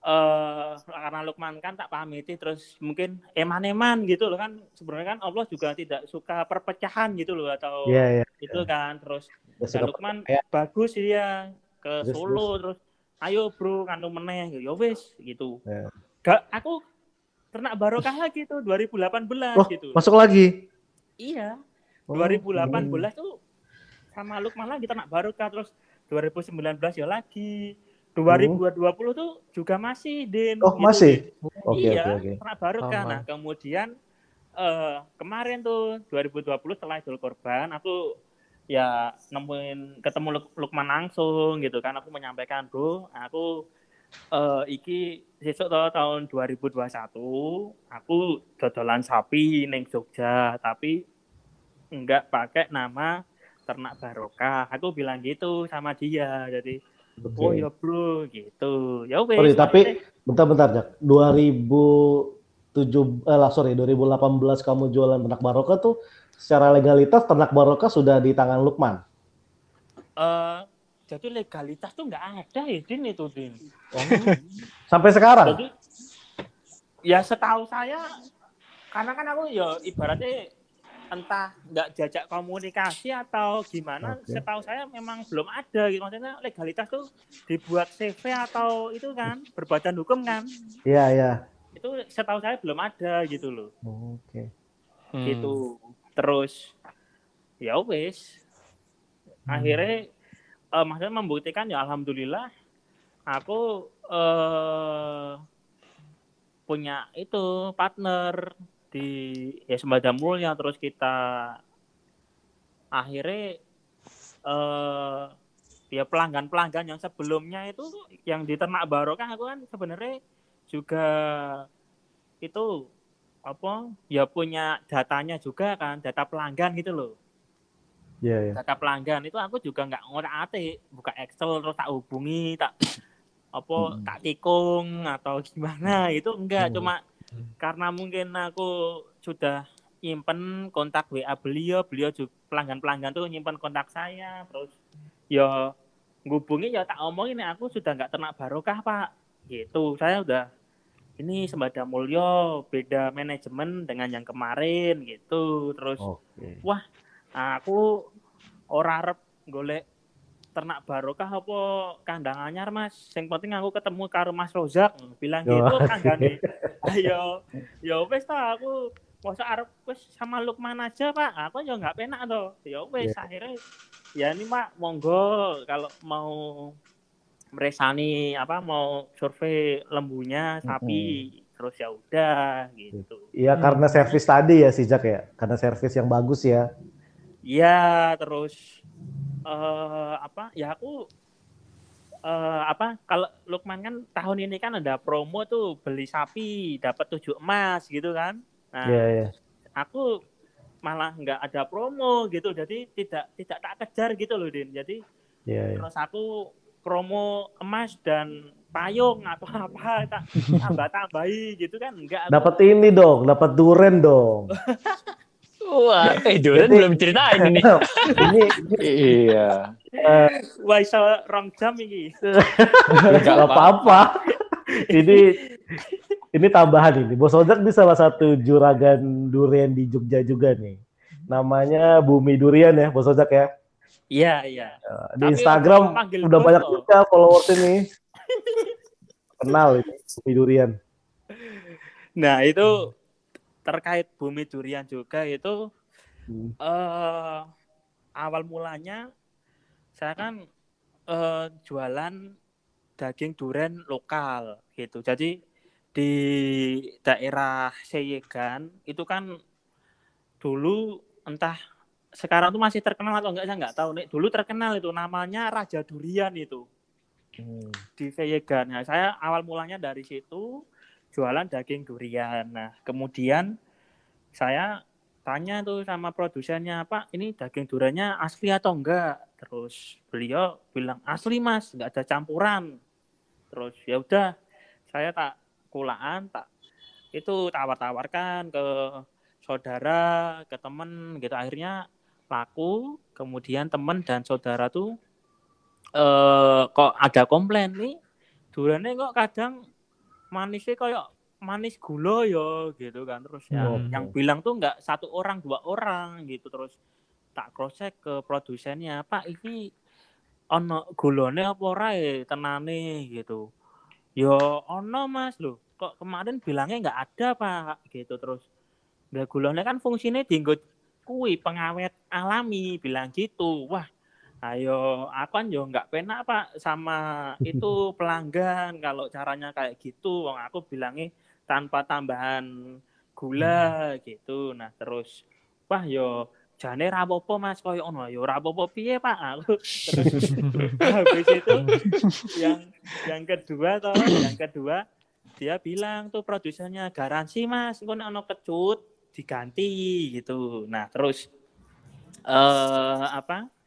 Eh karena Lukman kan tak pamiti terus mungkin eman-eman gitu loh kan. Sebenarnya kan Allah juga tidak suka perpecahan gitu loh atau Iya, iya. itu kan. Terus Ya, Lukman ya. bagus dia ke Terus, Solo terus. ayo bro kanu meneh. Ya wis gitu. Ya. gak aku ternak barokah lagi tuh 2018 Wah, gitu. masuk lagi. iya Oh, 2018 tuh sama Lukman lagi ternak barokah terus 2019 ya lagi 2020 tuh juga masih Din Oh, gitu, masih? Oke, iya oke, oke. ternak barokah Sama. nah kemudian eh kemarin tuh 2020 setelah Idul Korban aku ya nemuin ketemu Luk- Lukman langsung gitu kan aku menyampaikan bro aku eh iki sesuk toh tahun 2021 aku dodolan sapi neng Jogja tapi enggak pakai nama ternak barokah aku bilang gitu sama dia jadi Oke. oh ya bro gitu ya wes Sorry, tapi bentar-bentar, Jak. 2007 eh lah, sorry, 2018 kamu jualan ternak barokah tuh secara legalitas ternak barokah sudah di tangan Lukman. eh jadi legalitas tuh nggak ada ya Din itu Din Sampai sekarang. jadi ya setahu saya karena kan aku ya ibaratnya entah nggak jajak komunikasi atau gimana Oke. setahu saya memang belum ada gitu maksudnya legalitas tuh dibuat CV atau itu kan berbadan hukum kan Iya, iya. itu setahu saya belum ada gitu loh Oke. Hmm. gitu terus ya wis akhirnya eh, maksudnya membuktikan ya alhamdulillah aku eh punya itu partner di ya Sembada Mulia terus kita akhirnya eh ya pelanggan-pelanggan yang sebelumnya itu yang di ternak barokah aku kan sebenarnya juga itu apa ya punya datanya juga kan data pelanggan gitu loh Iya, iya. data pelanggan itu aku juga nggak ngotak atik buka Excel terus tak hubungi tak apa Hmm. tak tikung atau gimana itu enggak Hmm. cuma karena mungkin aku sudah nyimpen kontak WA beliau beliau juga pelanggan pelanggan tuh nyimpen kontak saya terus ya ngubungi ya tak omongin "Nek aku sudah nggak ternak barokah pak. Gitu. Saya udah ini sembada mulyo beda manajemen dengan yang kemarin gitu. Terus Oke. aku ora arep golek ternak barokah apa kandang anyar mas? Yang penting aku ketemu karo mas Rozak. Bilang Yo, gitu kanggane. Ayo yo wes ta aku masa arep wes sama Lukman aja pak. Aku ya nggak penak toh ya wes akhirnya ya ini mak monggo kalau mau meresani apa mau survei lembunya sapi terus ya udah gitu. Iya, karena servis tadi ya si Jack ya. Karena servis yang bagus ya. Iya, terus eh apa? Ya aku eh apa? Kalau Lukman kan tahun ini kan ada promo tuh beli sapi dapat tujuh emas gitu kan. Nah, Iya, iya. aku malah nggak ada promo gitu. Jadi tidak tidak tak kejar gitu loh, Din. Jadi Iya, iya. terus aku promo emas dan payung atau apa tak tambah tambahi gitu kan enggak Dapat ini dong, dapat duren dong. Wah, eh Doran Jadi- belum ceritain ini. ini Iya. wah iso rong jam iki nggak apa-apa. ini ini tambahan ini. Bos Ojek di salah satu juragan durian di Jogja juga nih. Namanya Bumi Durian ya, Bos Ojek ya. iya iya Di Tapi Instagram udah banyak loh. juga followers ini. Kenal ini Bumi Durian. Nah itu terkait bumi durian juga itu Hmm. eh awal mulanya saya kan eh, jualan daging durian lokal gitu. Jadi di daerah Seyegan itu kan dulu entah sekarang tuh masih terkenal atau enggak saya nggak tahu nih. Dulu terkenal itu namanya Raja Durian itu Hmm. di Veyegan. Nah, saya awal mulanya dari situ jualan daging durian. Nah, kemudian saya tanya tuh sama produsennya, Pak, ini daging duriannya asli atau enggak? Terus beliau bilang asli mas, nggak ada campuran. Terus ya udah, saya tak kulaan, tak itu tawar-tawarkan ke saudara, ke temen gitu. Akhirnya laku. Kemudian temen dan saudara tuh eh kok ada komplain nih duriannya kok kadang manisnya kayak manis gula ya gitu kan. Terus yang Oke. yang bilang tuh nggak satu orang dua orang gitu. Terus tak cross check ke produsennya pak ini ono gulone apa ora ya tenane gitu. Yo ono mas. Loh kok kemarin bilangnya nggak ada pak gitu. Terus Nah, gulone kan fungsinya dienggo kui pengawet alami bilang gitu. Wah ayo aku kan yo nggak penak pak sama itu pelanggan kalau caranya kayak gitu. Wong aku bilangnya tanpa tambahan gula gitu. Nah terus wah yo jane rapopo mas? Koyo ono yo rapopo piye pak? Aku terus habis itu yang yang kedua toh yang kedua dia bilang tuh produsennya garansi mas nek ono kecut diganti gitu. Nah terus eh apa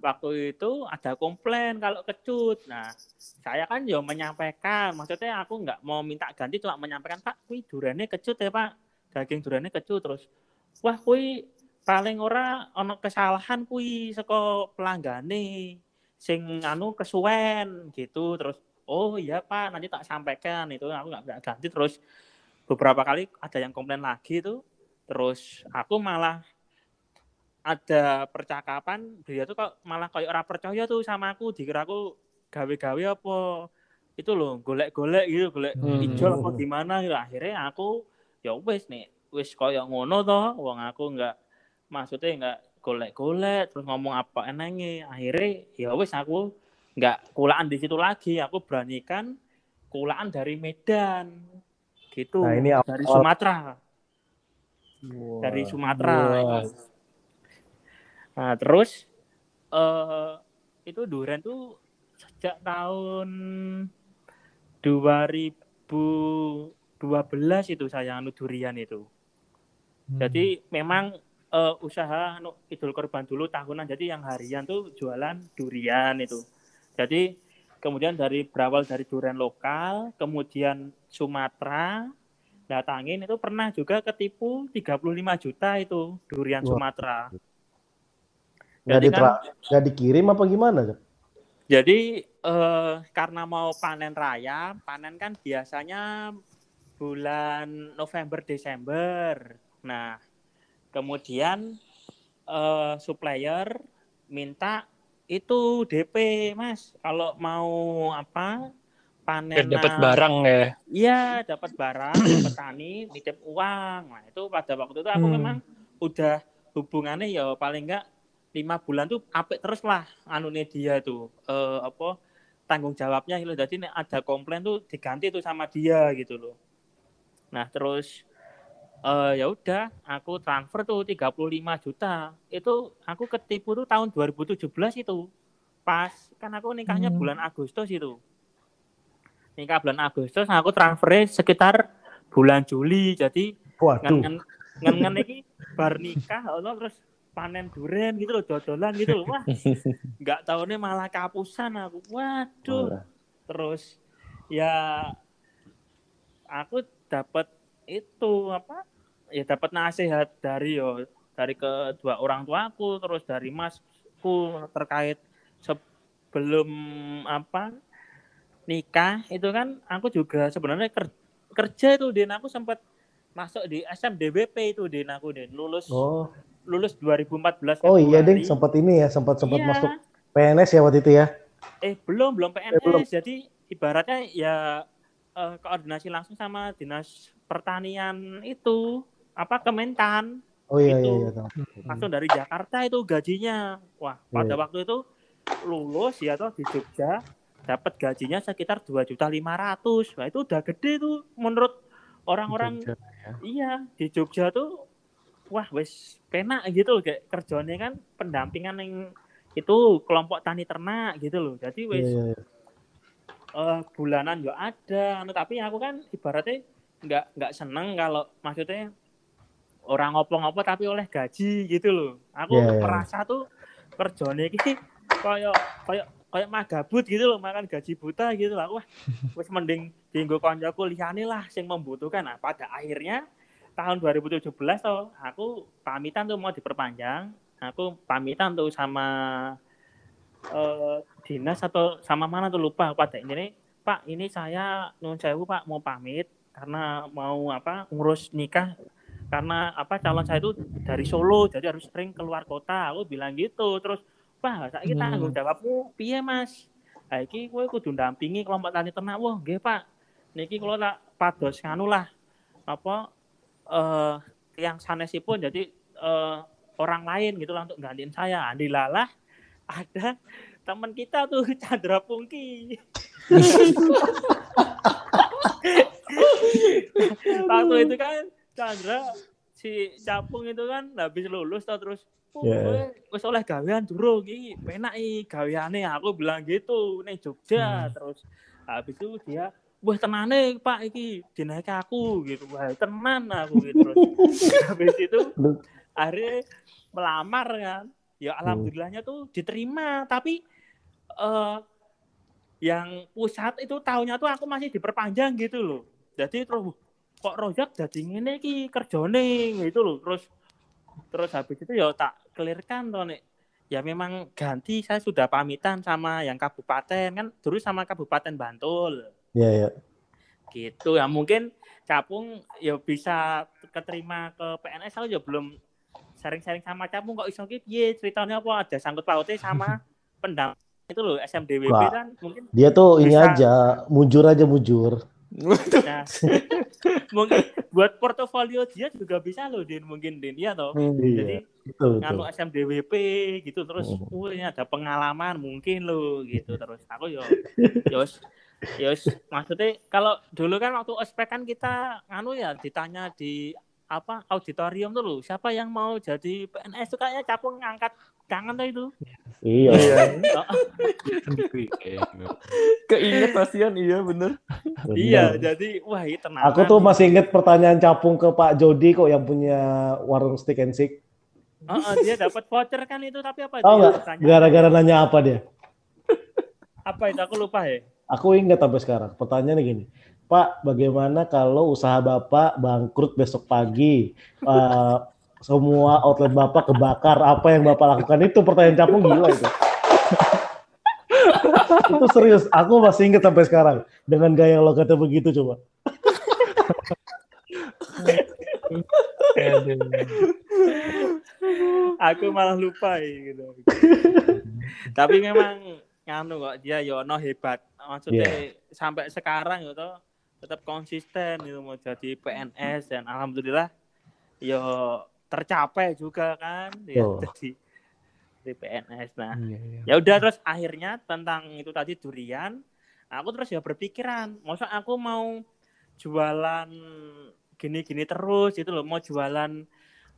waktu itu ada komplain kalau kecut. Nah, saya kan ya menyampaikan, maksudnya aku nggak mau minta ganti, cuma menyampaikan Pak, kui durane kecut ya Pak, daging durane kecut terus. Wah, kui paling ora ono kesalahan kui saka pelanggane sing anu kesuwen gitu terus. Oh iya Pak, nanti tak sampaikan itu aku nggak ganti terus beberapa kali ada yang komplain lagi tuh terus aku malah ada percakapan dia tuh kok malah kayak orang percaya tuh sama aku dikira aku gawe-gawe apa itu loh golek-golek gitu golek Hmm. ijol apa gimana gitu. Akhirnya aku ya wis nih wis koyo ngono toh wong aku nggak maksudnya nggak golek-golek terus ngomong apa enenge akhirnya ya wis aku nggak kulaan di situ lagi aku beranikan kulaan dari Medan gitu. Nah, ini awal- dari Sumatera dari Sumatera. Itu. Nah, terus eh itu durian tuh sejak tahun 2012 itu saya anu durian itu. Jadi memang eh, usaha anu Idul Kurban dulu tahunan jadi yang harian tuh jualan durian itu. Jadi kemudian dari berawal dari durian lokal, kemudian Sumatera datangin itu pernah juga ketipu 35 juta itu durian Wah. Sumatera. Nggak, Jadi kan- ditra- nggak dikirim apa gimana? Jadi eh, karena mau panen raya, panen kan biasanya bulan November Desember. Nah, kemudian eh, supplier minta itu DP, Mas. Kalau mau apa? Panen dapat barang ya. Iya, dapat barang, petani nitip uang. Nah, itu pada waktu itu aku Hmm. memang udah hubungannya ya paling enggak lima bulan tuh apik terus lah anu dia itu eh, apa tanggung jawabnya gitu. Jadi ada komplain tuh diganti tuh sama dia gitu loh. Nah, terus eh ya udah aku transfer tuh 35 juta. Itu aku ketipu tuh tahun 2017 itu. Pas kan aku nikahnya Hmm. bulan Agustus itu nikah bulan Agustus aku transfernya sekitar bulan Juli jadi Waduh. ngen ngen ngen iki bar nikah terus panen duren gitu loh dodolan gitu loh. Wah nggak tahu nih malah kapusan aku. Waduh. Terus ya aku dapat itu apa ya dapat nasihat dari yo dari kedua orang tuaku terus dari masku terkait sebelum apa nikah itu kan aku juga sebenarnya ker- kerja itu din. Aku sempat masuk di SMDBP itu din. Aku din lulus Oh, lulus 2014 oh iya ding, sempat ini ya, sempat sempat Iya. masuk PNS ya waktu itu ya. Eh belum belum PNS. belum. Jadi ibaratnya ya eh, koordinasi langsung sama dinas pertanian itu apa Kementan Oh iya Itu. iya iya. tahu. langsung dari Jakarta itu gajinya. Wah pada Iya. waktu itu lulus ya toh di Jogja dapat gajinya sekitar dua juta lima ratus. Wah itu udah gede tuh menurut orang-orang Jogja. iya di Jogja tuh wah wes penak gitu loh kayak kerjanya kan pendampingan yang itu kelompok tani ternak gitu loh. Jadi wes iya. iya. eh, bulanan ya ada anu, tapi aku kan ibaratnya nggak nggak seneng kalau maksudnya orang ngopo-ngopo tapi oleh gaji gitu loh aku Iya, iya. merasa tuh kerjanya ini kayak kayak kayak magabut gitu loh makan gaji buta gitu lah wah wis mending dienggo koncoku liyane lah sing membutuhkan nah pada akhirnya tahun 2017 tuh aku pamitan tuh mau diperpanjang. Aku pamitan tuh sama eh, dinas atau sama mana tuh lupa. Pada ini Pak ini saya nun sewu Pak mau pamit karena mau apa ngurus nikah. Karena apa calon saya itu dari Solo jadi harus sering keluar kota. Aku bilang gitu terus Pak saya Hmm. tanggung jawabmu piye Mas? Nah, iki kowe kudu ndampingi kelompok tani ternak wah nggih Pak. Niki kalau tak pados nganu lah. Apa eh yang sanesipun jadi eh, orang lain gitu lah untuk gantiin saya. Andilalah ada teman kita tuh Chandra Pungki. Waktu itu kan Chandra si Capung itu kan habis lulus tau terus "Oh, Yeah. wis oleh gawean durung? Iki penak iki gaweane. Aku bilang gitu nih Jogja. Terus habis itu dia wah tenane Pak iki dinaik aku gitu. Wah tenan aku gitu. Terus habis itu akhirnya melamar kan. Ya alhamdulillahnya tuh diterima. Tapi eh yang pusat itu tahunya tuh aku masih diperpanjang gitu loh. Jadi terus kok rojak jadi ngene iki kerjane? Gitu loh. Terus terus habis itu ya tak clearkan tuh nek. Ya memang ganti. Saya sudah pamitan sama yang kabupaten. Kan dulu sama kabupaten Bantul Iya iya. gitu ya mungkin capung ya bisa keterima ke PNS aku ya belum sharing-sharing sama capung kok iso ki piye ceritanya apa ada sangkut pautnya sama pendam itu loh SMDWP Wah. kan mungkin Dia tuh ini Bisa. aja, mujur aja mujur. nah, mungkin buat portofolio dia juga bisa loh Din mungkin Din ya toh jadi Iya, betul nganu betul. SMDWP gitu terus Hmm. oh ini ada pengalaman mungkin lo gitu terus aku yo yos yos maksudnya kalau dulu kan waktu ospek kan kita nganu ya ditanya di apa auditorium tuh lo siapa yang mau jadi PNS tuh kayaknya capung ngangkat tangan tuh itu Iya. Oh, kayaknya. Keinget kasihan iya bener. bener. iya jadi wah itu tenang Aku tuh masih inget pertanyaan capung ke Pak Jody kok yang punya warung stick and stick. dia dapat voucher kan itu tapi apa bertanya? Gara-gara nanya apa dia? apa itu aku lupa ya Aku ingat sampai sekarang. Pertanyaannya gini, Pak, bagaimana kalau usaha Bapak bangkrut besok pagi? Eh, semua outlet Bapak kebakar, apa yang Bapak lakukan? Itu pertanyaan capung gila itu. itu serius, aku masih ingat sampai sekarang. Dengan gaya logatnya begitu coba. Aku malah lupa gitu. Tapi memang nganu kok dia Yono hebat. Maksudnya sampai sekarang gitu tetap konsisten gitu mau jadi PNS dan alhamdulillah yo tercapai juga kan ya Betul. jadi di PNS. Nah, Iya, iya. ya udah terus akhirnya tentang itu tadi durian aku terus ya berpikiran masa aku mau jualan gini-gini terus gitu loh mau jualan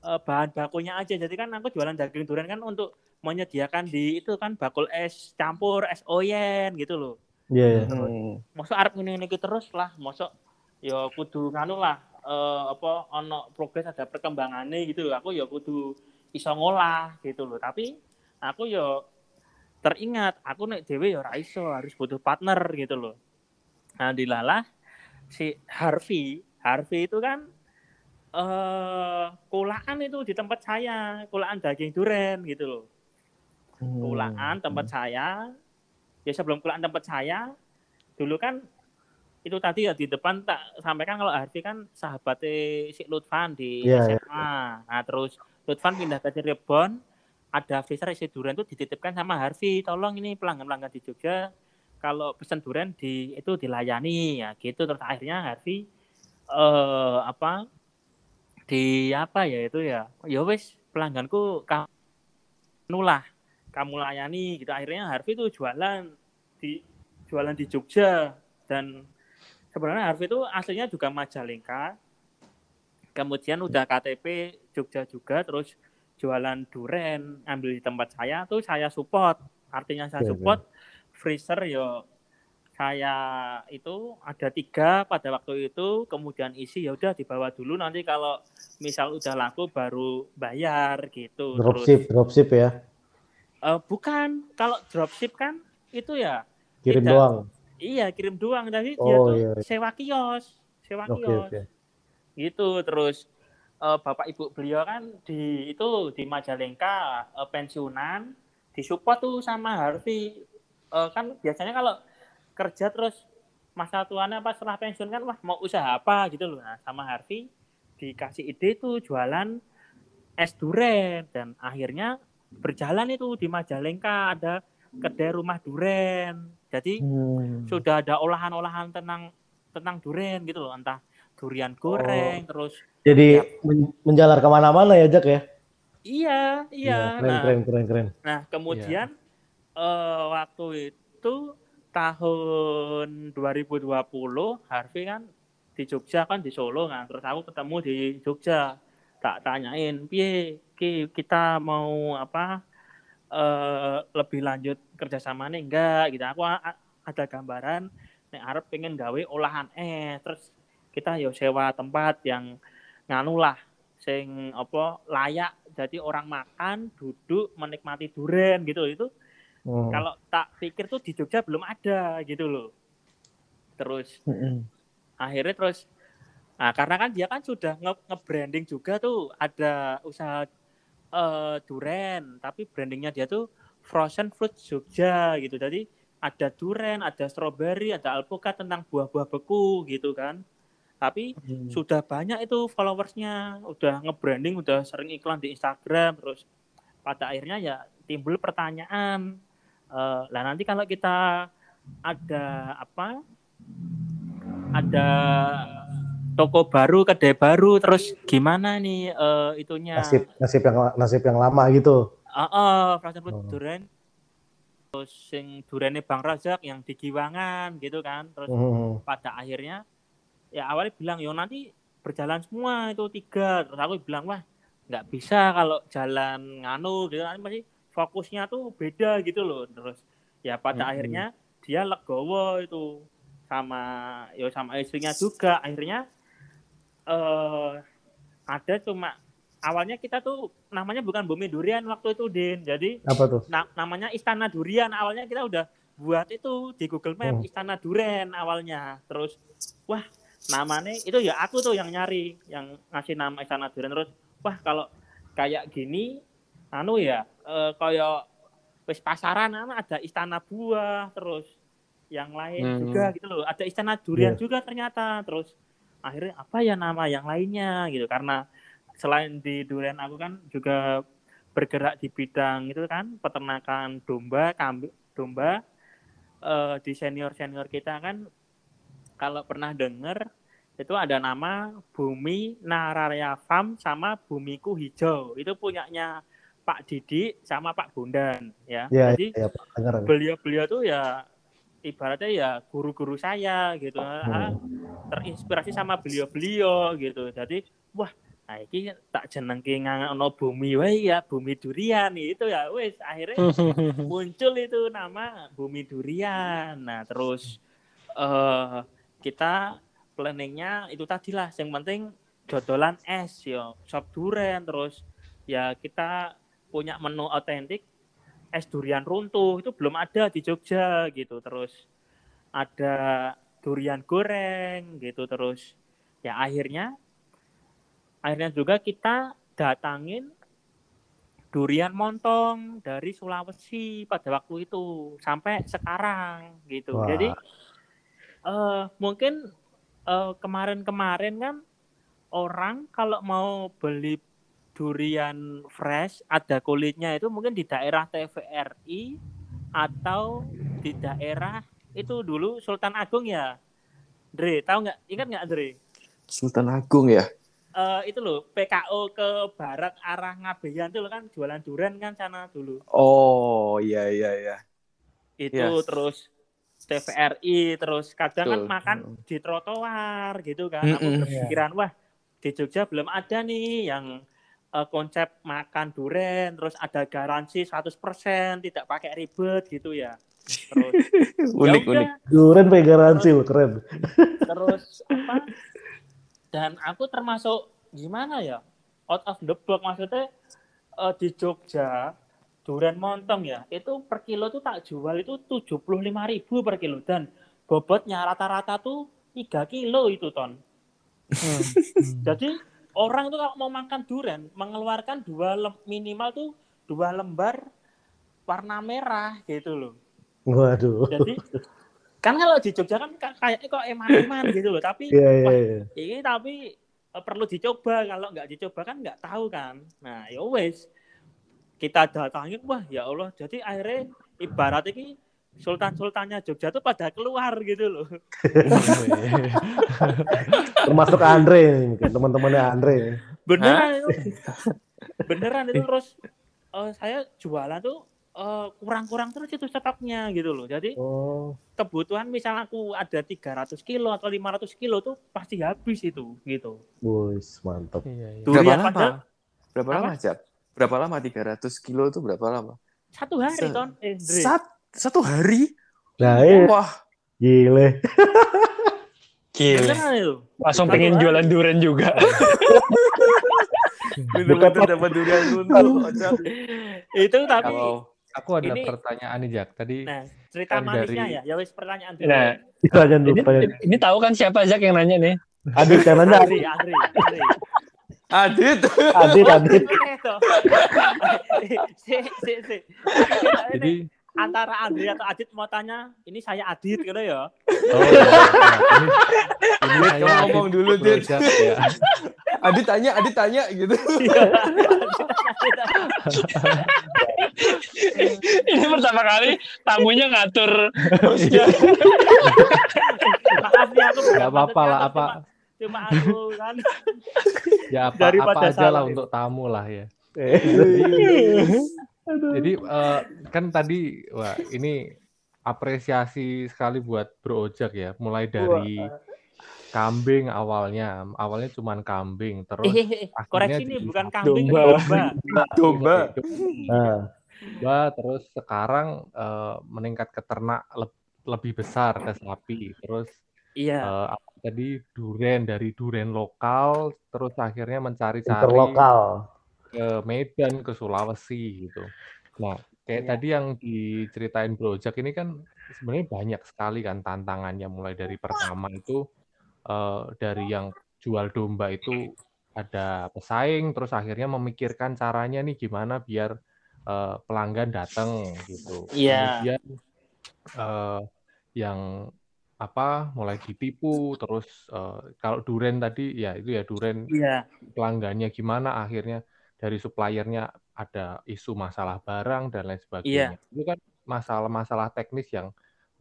eh, bahan bakunya aja. Jadi kan aku jualan daging durian kan untuk menyediakan di itu kan bakul es campur es oyen gitu loh. Iya, iya. masuk arep ngene iki terus lah masuk ya kudu nganu lah eh, apa ono progres ada perkembangannya gitu loh. Aku ya kudu iso ngolah gitu loh. Tapi aku ya teringat aku nek dhewe ya ora iso harus butuh partner gitu loh. Nah dilalah si Harvey. Harvey itu kan eh kulaan itu di tempat saya. Kulaan daging duren gitu loh. Kulaan tempat saya. Ya sebelum kulaan tempat saya dulu kan itu tadi ya di depan tak sampaikan kalau Harvey kan sahabatnya si Lutfan di Iya, iya. SMA nah terus Lutfan pindah ke Cirebon ada freezer isi durian itu dititipkan sama Harvey. Tolong ini pelanggan-pelanggan di Jogja kalau pesen durian di itu dilayani. Ya gitu. Terus akhirnya Harvey eh apa di apa ya itu ya ya wes pelangganku kamu lah kamu layani gitu. Akhirnya Harvey itu jualan di jualan di Jogja. Dan sebenarnya Harvey itu aslinya juga Majalengka. Kemudian udah KTP Jogja juga terus jualan duren ambil di tempat saya tuh saya support. Artinya saya Oke, oke. support freezer yo saya itu ada tiga pada waktu itu kemudian isi ya udah dibawa dulu nanti kalau misal udah laku baru bayar gitu Dropship, dropship ya. Eh, bukan kalau dropship kan itu ya Kirim Tidak. doang. iya kirim doang tapi dia Oh tuh iya. sewa kios sewa Oke, kios oke. gitu terus eh, bapak ibu beliau kan di itu di Majalengka eh, pensiunan disupport tuh sama Harvey Eh, kan biasanya kalau kerja terus masa tuanya pas setelah pensiun kan wah mau usaha apa gitu loh nah sama Harvey dikasih ide tuh jualan es duren dan akhirnya berjalan itu di Majalengka ada kedai rumah duren jadi Hmm. sudah ada olahan-olahan tentang tentang durian gitu loh entah durian goreng terus Jadi Ya. men- menjalar ke mana-mana ya Jack ya? iya iya keren, nah keren, keren, keren. nah kemudian eh, waktu itu tahun 2020 Harvey kan di Jogja kan di Solo kan. Terus aku ketemu di Jogja. Tak tanyain piye Ki, kita mau apa eh lebih lanjut kerjasama nih enggak? Gitu. Aku ada gambaran nek Arab pengen gawe olahan es terus kita yo sewa tempat yang nganu lah sing apa layak jadi orang makan duduk menikmati duren gitu. Itu Hmm. kalau tak pikir tuh di Jogja belum ada gitu loh terus Mm-mm. akhirnya terus nah karena kan dia kan sudah nge- nge-branding juga tuh ada usaha eh duren tapi brandingnya dia tuh frozen fruit Jogja gitu jadi ada duren, ada strawberry, ada alpukat tentang buah-buah beku gitu kan. Tapi sudah banyak itu followersnya, udah nge-branding, udah sering iklan di Instagram, terus pada akhirnya ya timbul pertanyaan, lah nanti kalau kita ada apa, ada toko baru, kedai baru, terus gimana nih eh, itunya? Nasib nasib yang nasib yang lama gitu. Heeh, frozen food Oh. duren. Terus sing durene Bang Razak yang di Giwangan gitu kan. Terus Hmm. pada akhirnya ya awalnya bilang yo nanti berjalan semua itu tiga terus aku bilang wah nggak bisa kalau jalan nganu gitu nanti pasti fokusnya tuh beda gitu loh terus ya pada Mm-mm. akhirnya dia legowo itu sama yo sama istrinya juga akhirnya eh ada cuma awalnya kita tuh namanya bukan bumi durian waktu itu Din jadi Apa tuh? na- namanya Istana Durian awalnya kita udah buat itu di Google Map Hmm. Istana Duren awalnya terus wah namanya itu ya aku tuh yang nyari yang ngasih nama Istana Duren terus wah kalau kayak gini anu ya eh, kayak wis pasaran anu ada Istana Buah terus yang lain Hmm. juga gitu loh ada Istana Durian Iya. juga ternyata terus akhirnya apa ya nama yang lainnya gitu karena selain di Duren aku kan juga bergerak di bidang itu kan peternakan domba, kambing, domba eh, di senior senior kita kan kalau pernah dengar itu ada nama Bumi Nararya Farm sama Bumiku Hijau itu punyanya Pak Didi sama Pak Bondan ya. Iya, Jadi. Dengar. beliau-beliau tuh ya ibaratnya ya guru-guru saya gitu Hmm. terinspirasi sama beliau-beliau gitu jadi wah nah ini tak jenengke ngono bumi wae ya bumi durian itu ya wes akhirnya muncul itu nama bumi durian nah terus eh kita planningnya itu tadi lah yang penting dodolan es yo sop durian terus ya kita punya menu otentik es durian runtuh itu belum ada di Jogja gitu. Terus ada durian goreng gitu. Terus ya akhirnya akhirnya juga kita datangin durian montong dari Sulawesi pada waktu itu sampai sekarang gitu. Wah. jadi eh mungkin eh, kemarin-kemarin kan orang kalau mau beli durian fresh ada kulitnya itu mungkin di daerah TVRI atau di daerah itu dulu Sultan Agung ya Dre tahu nggak ingat nggak Dre Sultan Agung ya. Eh, itu loh PKO ke barat arah Ngabeyan itu loh kan jualan durian kan sana dulu Oh iya iya iya. itu Yes. terus TVRI terus kadang kan makan di trotoar gitu kan aku Mm-mm. berpikiran wah di Jogja belum ada nih yang eh, konsep makan duren terus ada garansi 100% tidak pakai ribet gitu ya. Terus Unik ya unik. Duren pakai garansi loh, keren. terus apa? Dan aku termasuk gimana ya? Out of the box maksudnya eh, di Jogja durian montong ya itu per kilo tuh tak jual itu 75.000 per kilo. Dan bobotnya rata-rata tuh 3 kilo itu ton. Jadi orang tuh kalau mau makan durian mengeluarkan dua lem- minimal tuh dua lembar warna merah gitu loh Waduh. jadi kan kalau di Jogja kan ka- kayaknya kok eman-eman gitu loh tapi Iya, iya, wah, iya. ini tapi eh, perlu dicoba kalau nggak dicoba kan nggak tahu kan nah ya wes kita datangin wah ya Allah jadi akhirnya ibarat ini Sultan Sultannya Jogja tuh pada keluar gitu loh Termasuk Andre mungkin teman-temannya Andre. beneran itu beneran itu terus eh, saya jualan tuh eh, kurang-kurang terus itu stoknya gitu loh jadi Oh, kebutuhan misal aku ada 300 kilo atau 500 kilo tuh pasti habis itu gitu wis mantap. Iya, iya. Berapa durian lama? padahal Berapa Apa? lama, Jat? Berapa lama 300 kilo itu berapa lama? satu hari Se- ton eh. Sat, satu hari? Nah, iya, Wah, gile. Itu Langsung Satu pengen hari. jualan duren juga. bener-bener dapat durian itu tapi Kalau Aku ada Ini- pertanyaan nih Jak. Tadi nah cerita kan manisnya dari- ya ya wes pertanyaan dulu Nah, dulu, ini, ini tahu kan siapa Zak yang nanya nih? Adit yang nanya. Adit. Adit, Adit. si si si jadi antara Andri atau Adit mau tanya, ini saya Adit gitu ya. Oh, ya, ya. Ini, saya ngomong dulu, Dit. Ya. Adit tanya, Adit tanya gitu. Ini pertama kali tamunya ngatur. Maaf nih aku Nggak apa-apa lah, apa Cuma, aku kan. ya apa, apa aja lah untuk tamu lah ya. Eh, Jadi eh, kan tadi wah ini apresiasi sekali buat Bro Ojak ya. Mulai dari kambing awalnya, awalnya cuman kambing, terus Eh, akhirnya koreksi nih jadi bukan kambing, Domba. domba. Domba. Nah, Domba, terus sekarang eh, meningkat ke ternak leb- lebih besar ke sapi, terus Iya, apa tadi duren dari duren lokal, terus akhirnya mencari-cari interlokal. Ke Medan, ke Sulawesi gitu. Nah, kayak Iya. tadi yang diceritain Bro Jack ini kan sebenarnya banyak sekali kan tantangannya mulai dari pertama itu eh, dari yang jual domba itu ada pesaing, terus akhirnya memikirkan caranya nih gimana biar eh, pelanggan datang gitu. Iya. Kemudian eh, yang apa mulai ditipu, terus eh, kalau duren tadi ya itu ya duren iya, pelanggannya gimana akhirnya dari suppliernya ada isu masalah barang dan lain sebagainya. Itu kan masalah-masalah teknis yang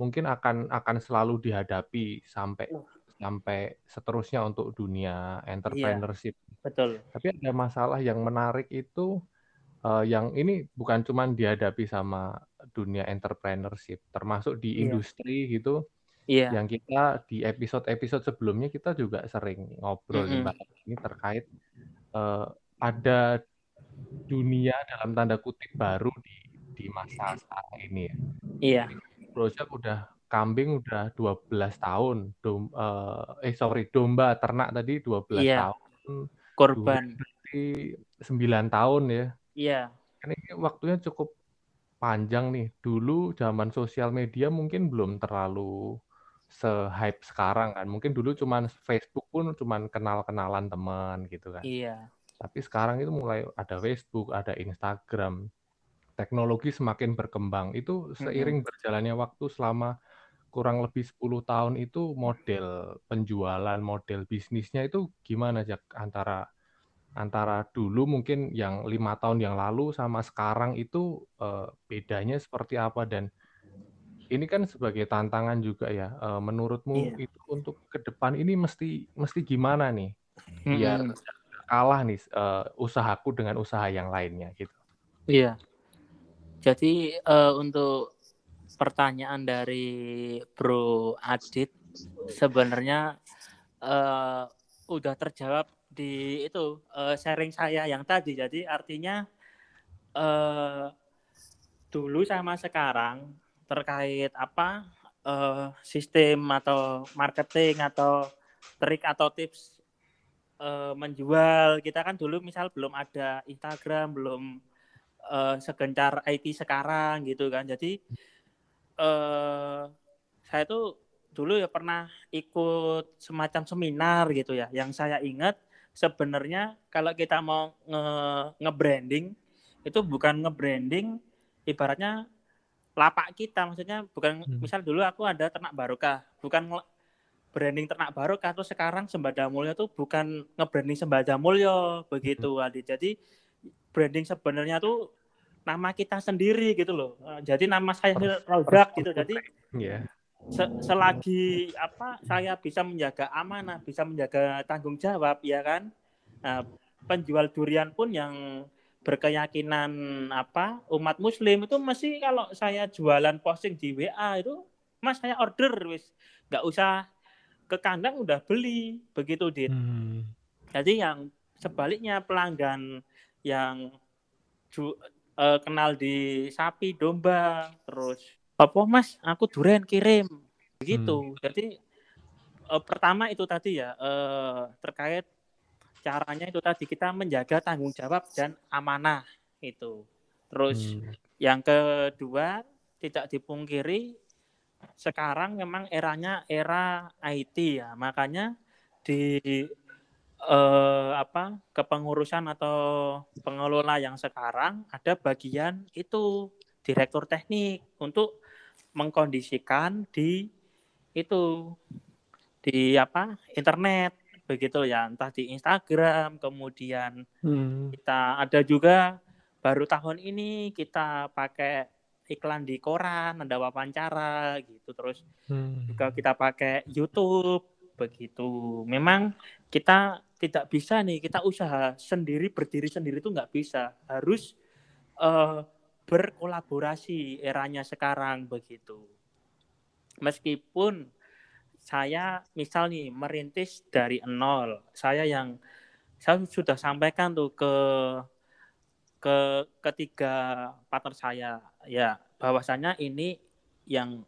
mungkin akan akan selalu dihadapi sampai sampai seterusnya untuk dunia entrepreneurship. betul. Tapi ada masalah yang menarik itu eh, yang ini bukan cuma dihadapi sama dunia entrepreneurship, termasuk di Iya. industri gitu Iya, yang kita di episode-episode sebelumnya kita juga sering ngobrol Mm-mm. Mbak, ini terkait eh, ada dunia dalam tanda kutip baru di di masa sekarang ini ya. iya, Project udah kambing udah 12 tahun, dom, eh, eh sorry domba ternak tadi 12 Iya. tahun, korban. berarti 9 tahun ya. Iya, Kan ini waktunya cukup panjang nih. Dulu zaman sosial media mungkin belum terlalu se-hype sekarang kan. Mungkin dulu cuman Facebook pun cuman kenal-kenalan teman gitu kan. iya, Tapi sekarang itu mulai ada Facebook, ada Instagram. Teknologi semakin berkembang. Itu seiring berjalannya waktu selama kurang lebih 10 tahun itu model penjualan, model bisnisnya itu gimana Jack antara antara dulu mungkin yang lima tahun yang lalu sama sekarang itu eh, bedanya seperti apa dan ini kan sebagai tantangan juga ya eh, menurutmu Iya. itu untuk ke depan ini mesti mesti gimana nih biar Mm-mm. Kalah nih eh, usahaku dengan usaha yang lainnya gitu. Iya. Jadi eh, untuk pertanyaan dari Bro Adit sebenarnya eh, udah terjawab di itu eh, sharing saya yang tadi. Jadi artinya eh, dulu sama sekarang terkait apa eh, sistem atau marketing atau trik atau tips eh, menjual. Kita kan dulu misal belum ada Instagram belum eh, segencar IT sekarang gitu kan. Jadi eh saya tuh dulu ya pernah ikut semacam seminar gitu ya. Yang saya ingat sebenarnya kalau kita mau nge nge-branding itu bukan nge-branding ibaratnya lapak kita. Maksudnya bukan Hmm. misal dulu aku ada ternak barokah bukan nge- branding ternak barokah terus sekarang sembada mulya tuh bukan nge-branding sembada mulya begitu Adi jadi branding sebenarnya tuh nama kita sendiri gitu loh. Eh, jadi nama saya Rozak gitu. Jadi Iya. se- selagi apa saya bisa menjaga amanah, bisa menjaga tanggung jawab, ya kan? Nah, penjual durian pun yang berkeyakinan apa umat Muslim itu mesti kalau saya jualan posting di WA itu, mas saya order wis, nggak usah ke kandang udah beli begitu dit. Hmm. Jadi yang sebaliknya pelanggan yang ju- eh, kenal di sapi, domba, terus apa mas, aku duren kirim, begitu. Jadi eh, pertama itu tadi ya eh, terkait caranya itu tadi kita menjaga tanggung jawab dan amanah itu. Terus Hmm. yang kedua tidak dipungkiri sekarang memang eranya era IT ya, makanya di eh, apa kepengurusan atau pengelola yang sekarang ada bagian itu direktur teknik untuk mengkondisikan di itu di apa internet begitu ya entah di Instagram kemudian Hmm. kita ada juga baru tahun ini kita pakai iklan di koran ada wawancara gitu. Terus Hmm. juga kita pakai YouTube begitu. Memang kita tidak bisa nih kita usaha sendiri berdiri sendiri itu nggak bisa. Harus eh, berkolaborasi eranya sekarang begitu. Meskipun saya misal nih merintis dari nol. Saya yang saya sudah sampaikan tuh ke ke ketiga partner saya ya bahwasanya ini yang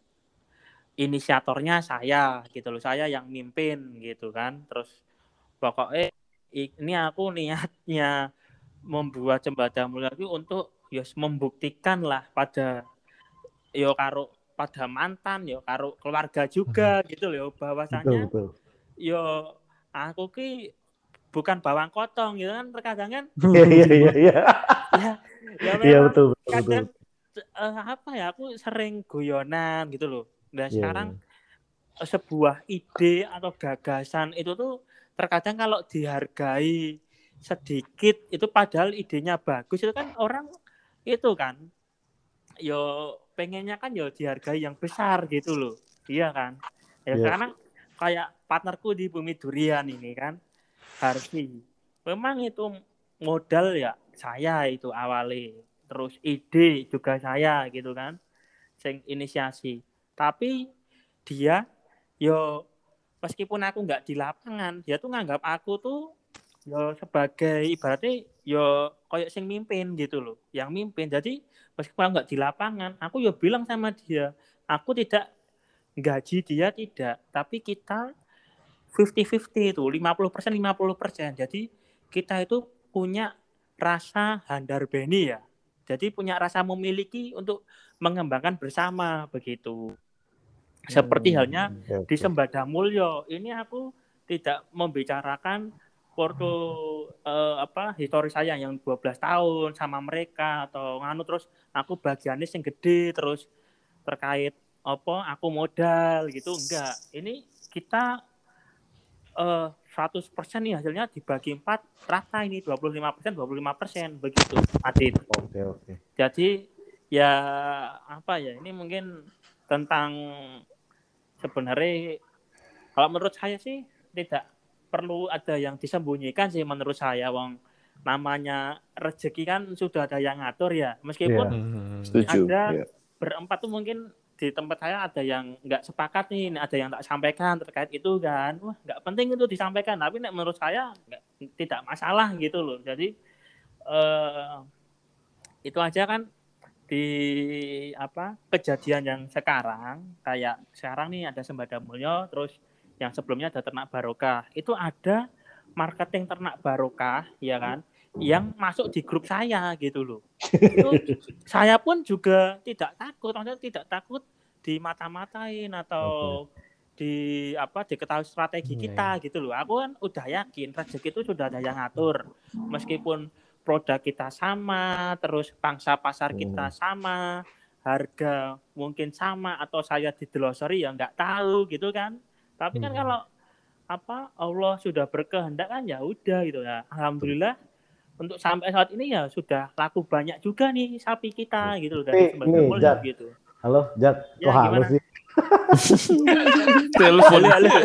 inisiatornya saya gitu loh saya yang mimpin gitu kan terus pokoknya ini aku niatnya membuat jembatan mulia itu untuk ya membuktikan lah pada yo karo pada mantan yo karo keluarga juga gitu loh bahwasanya betul. yo aku ki bukan bawang kotong gitu kan terkadang kan Iya, iya, iya, iya. ya ya Iya, betul, betul. Eh, apa ya aku sering guyonan gitu loh. Nah Iya, sekarang eh, sebuah ide atau gagasan itu tuh terkadang kalau dihargai sedikit itu padahal idenya bagus itu kan orang itu kan yo pengennya kan yo dihargai yang besar gitu loh. Iya kan? Ya Yes. sekarang kayak partnerku di bumi durian ini kan Harvey memang itu modal ya saya itu awali terus ide juga saya gitu kan sing inisiasi. Tapi dia yo meskipun aku nggak di lapangan dia tuh nganggap aku tuh yo sebagai ibaratnya yo koyok sing mimpin gitu loh yang mimpin. Jadi meskipun nggak di lapangan aku yo bilang sama dia aku tidak gaji dia tidak tapi kita 50-50 itu 50% 50% jadi kita itu punya rasa handar beni ya jadi punya rasa memiliki untuk mengembangkan bersama begitu. Seperti halnya Oke, di. Sembada Mulyo. Ini aku tidak membicarakan porto eh, apa histori saya yang 12 tahun sama mereka atau nganu. Terus aku bagiannya yang gede terus terkait apa aku modal gitu. Enggak. Ini kita eh 100% nih hasilnya dibagi empat rata ini 25% 25% begitu Adit Oke, oke. jadi ya apa ya ini mungkin tentang sebenarnya kalau menurut saya sih tidak perlu ada yang disembunyikan sih menurut saya wong namanya rezeki kan sudah ada yang ngatur ya meskipun. Setuju. ada Iya. berempat tuh mungkin di tempat saya ada yang nggak sepakat nih ada yang tak sampaikan terkait itu kan. Wah nggak penting itu disampaikan tapi nek menurut saya nggak tidak masalah gitu loh. Jadi eh itu aja kan di apa kejadian yang sekarang. Kayak sekarang nih ada sembada mulyo terus yang sebelumnya ada ternak barokah. Itu ada marketing ternak barokah ya kan yang masuk di grup saya gitu loh. Itu saya pun juga tidak takut maksudnya tidak takut dimata-matain atau di apa diketahui strategi Iya, kita gitu loh. Aku kan udah yakin rezeki itu sudah ada yang ngatur. Meskipun produk kita sama terus pangsa pasar kita sama harga mungkin sama atau saya di glossary ya nggak tahu gitu kan. Tapi kan Hmm. kalau apa Allah sudah berkehendak kan ya udah gitu ya. Alhamdulillah untuk sampai saat ini ya sudah laku banyak juga nih sapi kita gitu loh dari Jack. gitu Halo, Jak. Ya, Kok halus sih? Telepon. boleh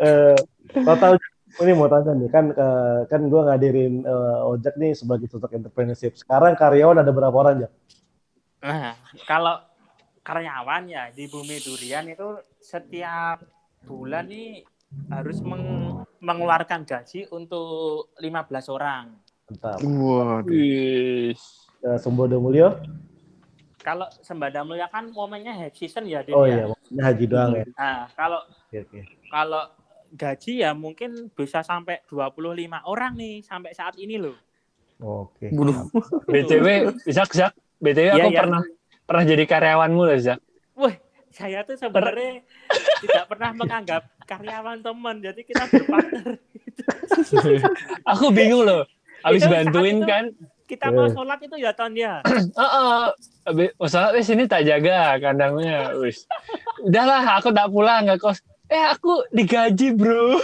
Eh, total ini mau tanya nih kan eh, kan gue ngadirin eh, ojek nih sebagai sosok entrepreneurship. Sekarang karyawan ada berapa orang ya? Nah, kalau karyawan ya di Bumi Durian itu setiap bulan nih harus meng- mengeluarkan gaji untuk 15 orang. Mantap. Waduh. Wih. Eh, Sumbodo Mulyo. Kalau Sembada Mulia kan momennya hack season ya, Din, Oh ya. iya, maksudnya haji doang ya. Nah, kalau Oke, oke. kalau gaji ya mungkin bisa sampai 25 orang nih sampai saat ini loh. Oke. Bunuh. BTW, Zak, Zak. BTW Iya, aku iya. pernah pernah jadi karyawanmu loh, Zak. Wah, saya tuh sebenarnya tidak pernah menganggap karyawan teman, jadi kita berpartner. aku bingung loh. Abis Itu bantuin kan. Kita mau Eh. sholat itu ya Ton ya. Heeh. Abis usaha wis ini tak jaga kandangnya. Wis. Udahlah, aku tak pulang nggak kos. Eh aku digaji bro.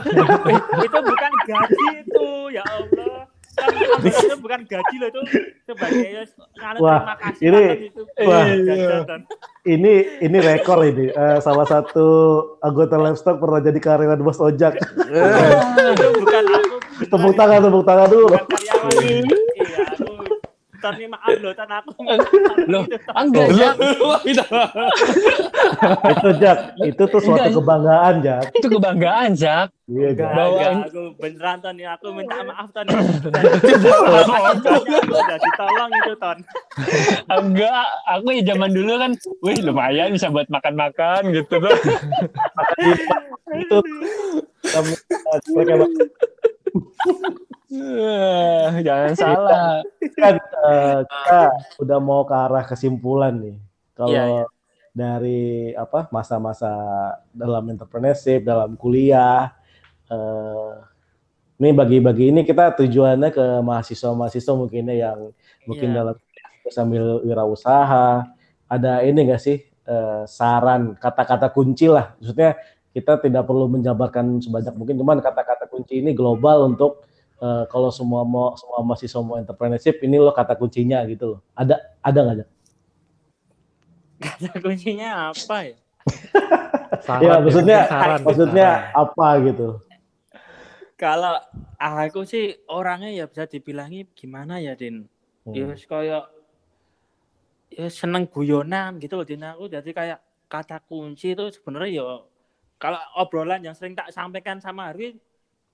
itu bukan gaji itu ya Allah itu bukan gaji loh itu sebagai Wah, terima kasih ini- atas itu wah. Ton. Ini ini rekor ini. Eh, salah satu anggota livestock pernah jadi karyawan bos ojek. Tepuk tangan, tepuk tangan dulu. bukan karyawan iya aku Ton ini maaf loh Ton aku Loh. Enggak, Oh. Jak. itu Jak, itu tuh suatu Enggak. kebanggaan Jak. Itu kebanggaan, Jak. Iya. Bawaan- enggak, aku beneran Ton ini aku minta maaf Ton udah ditolong itu Ton Enggak, aku ya zaman dulu kan, wih lumayan bisa buat makan-makan gitu tuh. Itu kamu mereka Eh, Jangan salah. kan eh, kita udah mau ke arah kesimpulan nih. Kalau Iya, iya. dari apa masa-masa dalam entrepreneurship, dalam kuliah, eh, ini bagi-bagi ini kita tujuannya ke mahasiswa-mahasiswa mungkinnya yang mungkin Iya. dalam sambil wirausaha. Ada ini enggak sih eh, saran kata-kata kunci lah. Maksudnya kita tidak perlu menjabarkan sebanyak mungkin, cuman kata-kata kunci ini global untuk eh, kalau semua mau semua mahasiswa mau entrepreneurship ini loh kata kuncinya gitu loh. Ada ada nggak? Jak? kata kuncinya apa ya Saran, Ya, maksudnya saran, maksudnya saran. apa gitu? kalau aku sih orangnya ya bisa dibilangi gimana ya Din Hmm. ya kayak ya seneng guyonan gitu loh Din aku jadi kayak kata kunci itu sebenarnya ya kalau obrolan yang sering tak sampaikan sama Harwi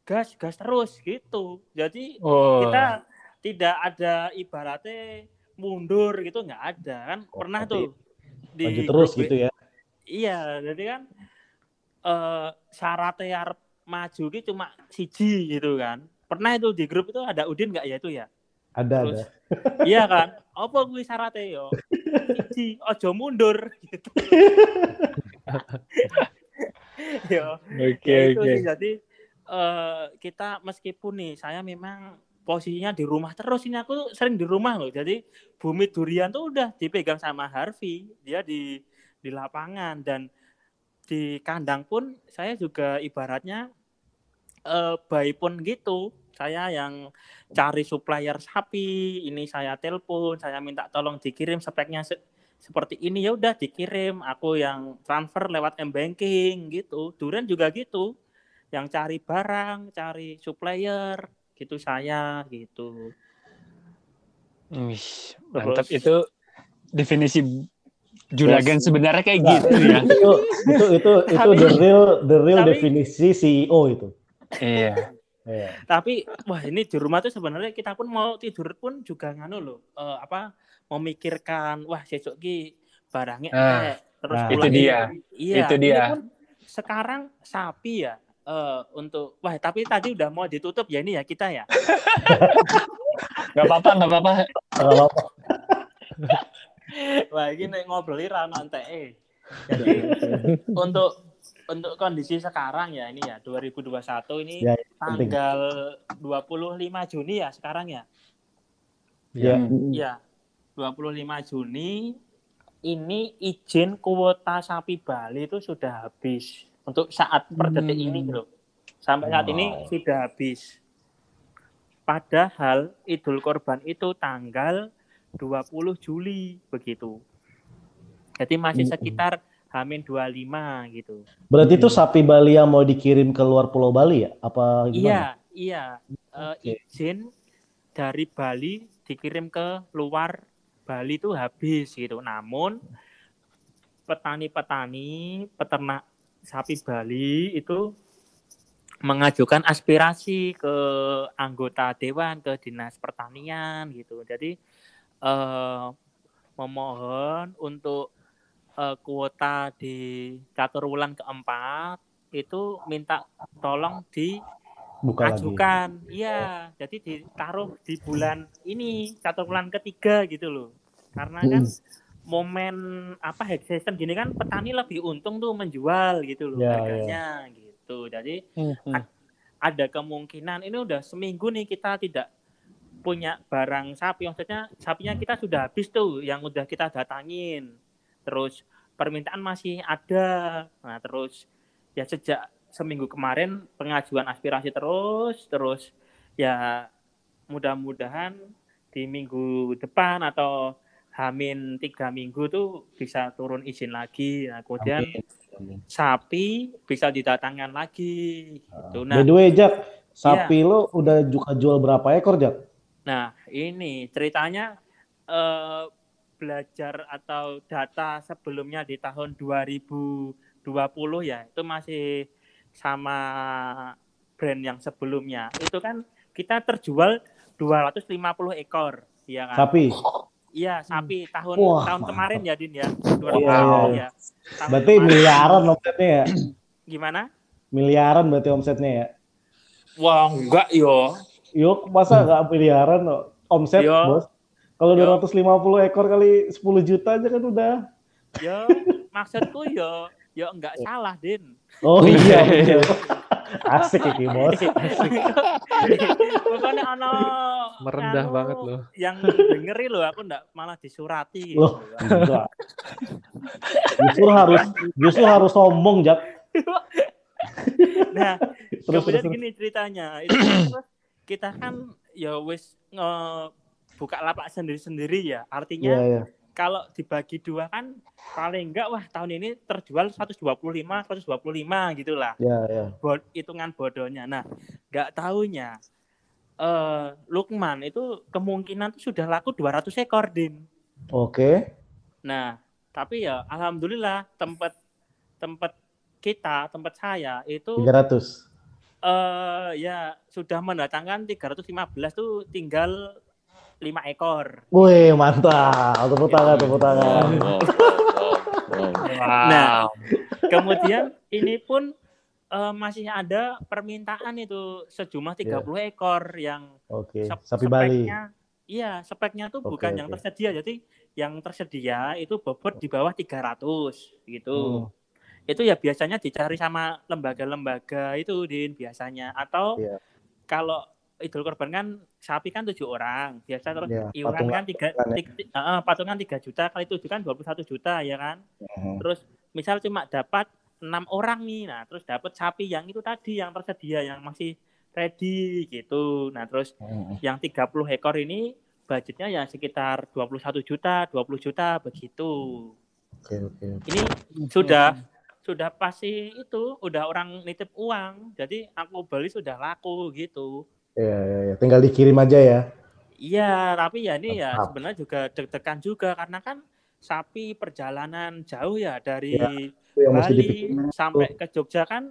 gas gas terus gitu jadi Oh. kita tidak ada ibaratnya mundur gitu nggak ada kan pernah berarti tuh di Maju terus gitu ya. Iya, jadi kan eh syaratnya arep maju ki cuma siji gitu kan. Pernah itu di grup itu ada Udin nggak ya itu ya? Ada Terus, ada. iya kan? Apa kuwi syaratnya yo? Siji, ojo mundur gitu. yo, Oke, ya itu oke. sih jadi eh kita meskipun nih saya memang posisinya di rumah terus ini aku sering di rumah loh. Jadi Bumi Durian tuh udah dipegang sama Harvey, dia di di lapangan dan di kandang pun saya juga ibaratnya eh bayi pun gitu. Saya yang cari supplier sapi, ini saya telepon, saya minta tolong dikirim speknya se- seperti ini ya udah dikirim. Aku yang transfer lewat m banking gitu. Durian juga gitu. Yang cari barang, cari supplier, gitu saya gitu. Wih, mantap Terus- itu definisi juragan sebenarnya kayak Nah, gitu ya. itu itu itu itu Tapi- the real the real tapi- definisi CEO itu. Iya. Iya. Tapi wah ini di rumah tuh sebenarnya kita pun mau tidur pun juga nganu loh eh, apa memikirkan wah besok ki barangnya Ah, entek, terus nah, itu dia. Iya, Itu ini dia. pun sekarang sapi ya eh, untuk wah tapi tadi udah mau ditutup ya ini ya kita ya. Gak apa-apa, gak apa-apa. Wah ini nek ngobrol ra ono enteke. Jadi untuk untuk kondisi sekarang ya ini ya 2021 ini Ya, penting. tanggal 25 Juni ya sekarang ya. ya, Ya, 25 Juni ini izin kuota sapi Bali itu sudah habis untuk saat per detik Hmm. ini loh. Sampai saat ini Wow. sudah habis. Padahal Idul Korban itu tanggal 20 Juli begitu. Jadi masih Hmm. sekitar Hamin 25 gitu. berarti itu sapi Bali yang mau dikirim ke luar Pulau Bali ya? Apa Iya, gimana? iya. Eh, Oke. izin dari Bali dikirim ke luar Bali itu habis gitu. Namun petani-petani, peternak sapi Bali itu mengajukan aspirasi ke anggota dewan, ke dinas pertanian gitu. Jadi eh, memohon untuk eh, kuota di catur wulan keempat itu minta tolong di Buka lagi. ajukan iya jadi ditaruh di bulan ini satu bulan ketiga gitu loh karena kan momen apa high season gini kan petani lebih untung tuh menjual gitu loh Ya, harganya gitu jadi Hmm. ada kemungkinan ini udah seminggu nih kita tidak punya barang sapi, maksudnya sapinya kita sudah habis tuh, yang udah kita datangin. Terus permintaan masih ada. Nah, terus ya sejak seminggu kemarin pengajuan aspirasi terus, terus ya mudah-mudahan di minggu depan atau Hamin tiga minggu tuh bisa turun izin lagi. Nah, kemudian Amin. sapi bisa didatangkan lagi. Gitu. By Nah, the way, Jack, sapi lo udah juga jual berapa ekor, Jack? Nah, ini ceritanya eh, belajar atau data sebelumnya di tahun 2020 ya, itu masih sama brand yang sebelumnya. Itu kan kita terjual 250 ekor, ya kan? Sapi. Iya, sapi tahun Wah, tahun mantap. kemarin ya, Din ya. Iya, 2020 iya. ya. Tahun Berarti kemarin. miliaran omsetnya ya? Gimana? Miliaran berarti omsetnya ya? Wah, enggak yo. Yuk, masa nggak miliaran no? omset, Yo. bos? Kalau Yo. 250 ekor kali 10 juta aja kan udah. Yo, maksudku yo, yo enggak salah, Din. Oh iya. Asik ini, bos. Pokoknya ono Merendah anu, banget loh. Yang dengeri loh aku ndak malah disurati gitu. Loh, enggak. Justru harus justru harus sombong, Jak. Nah, Terus, terus, kemudian terus. gini ceritanya. Itu kan kita kan ya wis nge- buka lapak sendiri-sendiri ya. Artinya Iya, iya. Kalau dibagi dua kan paling enggak wah tahun ini terjual 125 125 gitulah. Iya, iya. Bod, hitungan bodohnya. Nah, nggak tahunya eh Lukman itu kemungkinan tuh sudah laku 200 ekor, Din. Oke. Nah, tapi ya alhamdulillah tempat tempat kita, tempat saya itu 300. eh ya sudah mendatangkan 315 tuh tinggal 5 ekor. Wih, mantap. Tepuk tangan, tepuk tangan. Nah, kemudian ini pun eh, masih ada permintaan itu sejumlah 30 ekor yang Oke, Sep- sapi Bali. Iya, speknya tuh Oke, bukan yang oke. tersedia. Jadi yang tersedia itu bobot di bawah 300 gitu. Hmm. Itu ya biasanya dicari sama lembaga-lembaga itu Din biasanya atau Iya. kalau Idul Kurban kan sapi kan tujuh orang, biasa terus Iya, iuran patungan- kan tiga ya. eh, patungan 3 juta kali tujuh kan 21 juta ya kan. Mhm. Terus misal cuma dapat enam orang nih, nah terus dapat sapi yang itu tadi yang tersedia yang masih ready gitu. Nah terus Mhm. yang 30 ekor ini budgetnya ya sekitar 21 juta, 20 juta begitu. Oke, oke. Ini sudah sudah pasti itu udah orang nitip uang. Jadi aku beli sudah laku gitu. Iya, iya, iya. Tinggal dikirim aja ya. Iya, tapi ya ini ya sebenarnya juga deg-degan juga karena kan sapi perjalanan jauh ya dari Iya, mesti Bali sampai ke Jogja kan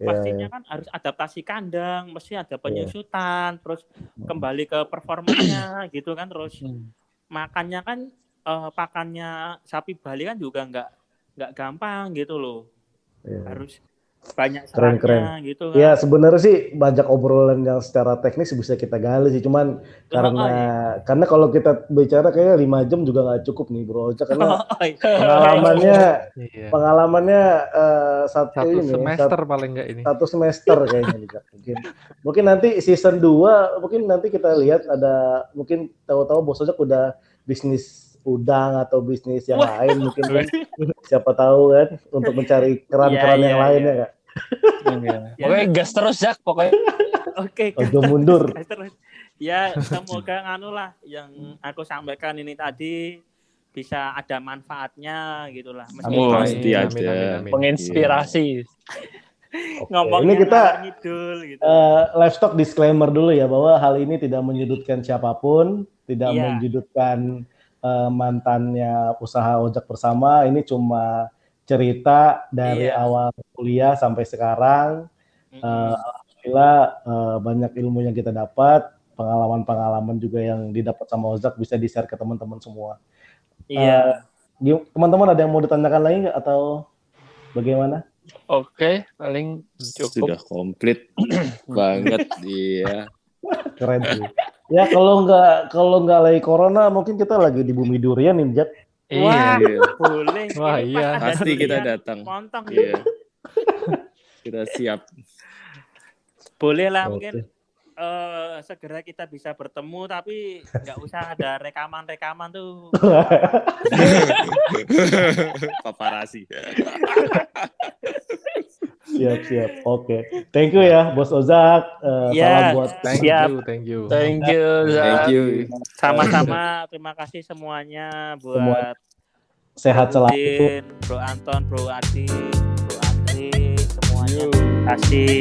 Iya, pastinya iya. kan harus adaptasi kandang, mesti ada penyusutan, terus kembali ke performanya gitu kan, terus makannya kan eh, pakannya sapi Bali kan juga nggak nggak gampang gitu loh, Iya. harus banyak Keren, seratnya gitu kan. Ya sebenarnya sih banyak obrolan yang secara teknis bisa kita gali sih, cuman karena Oh, iya. karena kalau kita bicara kayaknya lima jam juga nggak cukup nih bro, Oca, karena Oh, iya. pengalamannya Iya. pengalamannya eh, satu, Satu ini semester satu, paling enggak ini. satu semester kayaknya nih, mungkin mungkin nanti season 2 mungkin nanti kita lihat ada mungkin tahu-tahu bos Ojak udah bisnis udang atau bisnis yang Wah. lain mungkin kan siapa tahu kan untuk mencari keran-keran Iya, yang iya, lain iya. ya Kak? Ya, Pokoknya gas terus Jack pokoknya. Oke, Ojo mundur. terus ya semoga nganu lah yang aku sampaikan ini tadi bisa ada manfaatnya gitulah Oh, meskipun pasti ada. amin, amin, amin. Menginspirasi. Oke, ngomongnya ini kita ngidul gitu. eh, livestock disclaimer dulu ya bahwa hal ini tidak menyudutkan siapa pun, tidak Iya. menyudutkan eh, mantannya usaha ojek bersama. Ini cuma cerita dari Iya. awal kuliah sampai sekarang. Mm-mm. Eh, Alhamdulillah eh, banyak ilmu yang kita dapat, pengalaman-pengalaman juga yang didapat sama Ozak bisa di-share ke teman-teman semua. iya. Gim- Teman-teman ada yang mau ditanyakan lagi nggak atau bagaimana? Oke, paling Sudah cukup. komplit banget iya. Keren sih. Ya kalau nggak kalau nggak lagi corona mungkin kita lagi di bumi durian nih, Jack. Wah, Iya. boleh. Wah, iya. Pasti kita datang. Montong. Iya. Kita siap. Boleh lah Oke. mungkin eh, segera kita bisa bertemu tapi nggak usah ada rekaman-rekaman tuh. Paparasi. siap siap. Oke. Thank you ya Bos Ozak. Eh, Ya. Salam buat Thank Siap. you, thank you. Thank you. Thank Zak. you. Sama-sama. Terima kasih semuanya buat sehat Bro selalu. Udin, Bro Anton, Bro Adi, Bro Andri, semuanya. Terima kasih.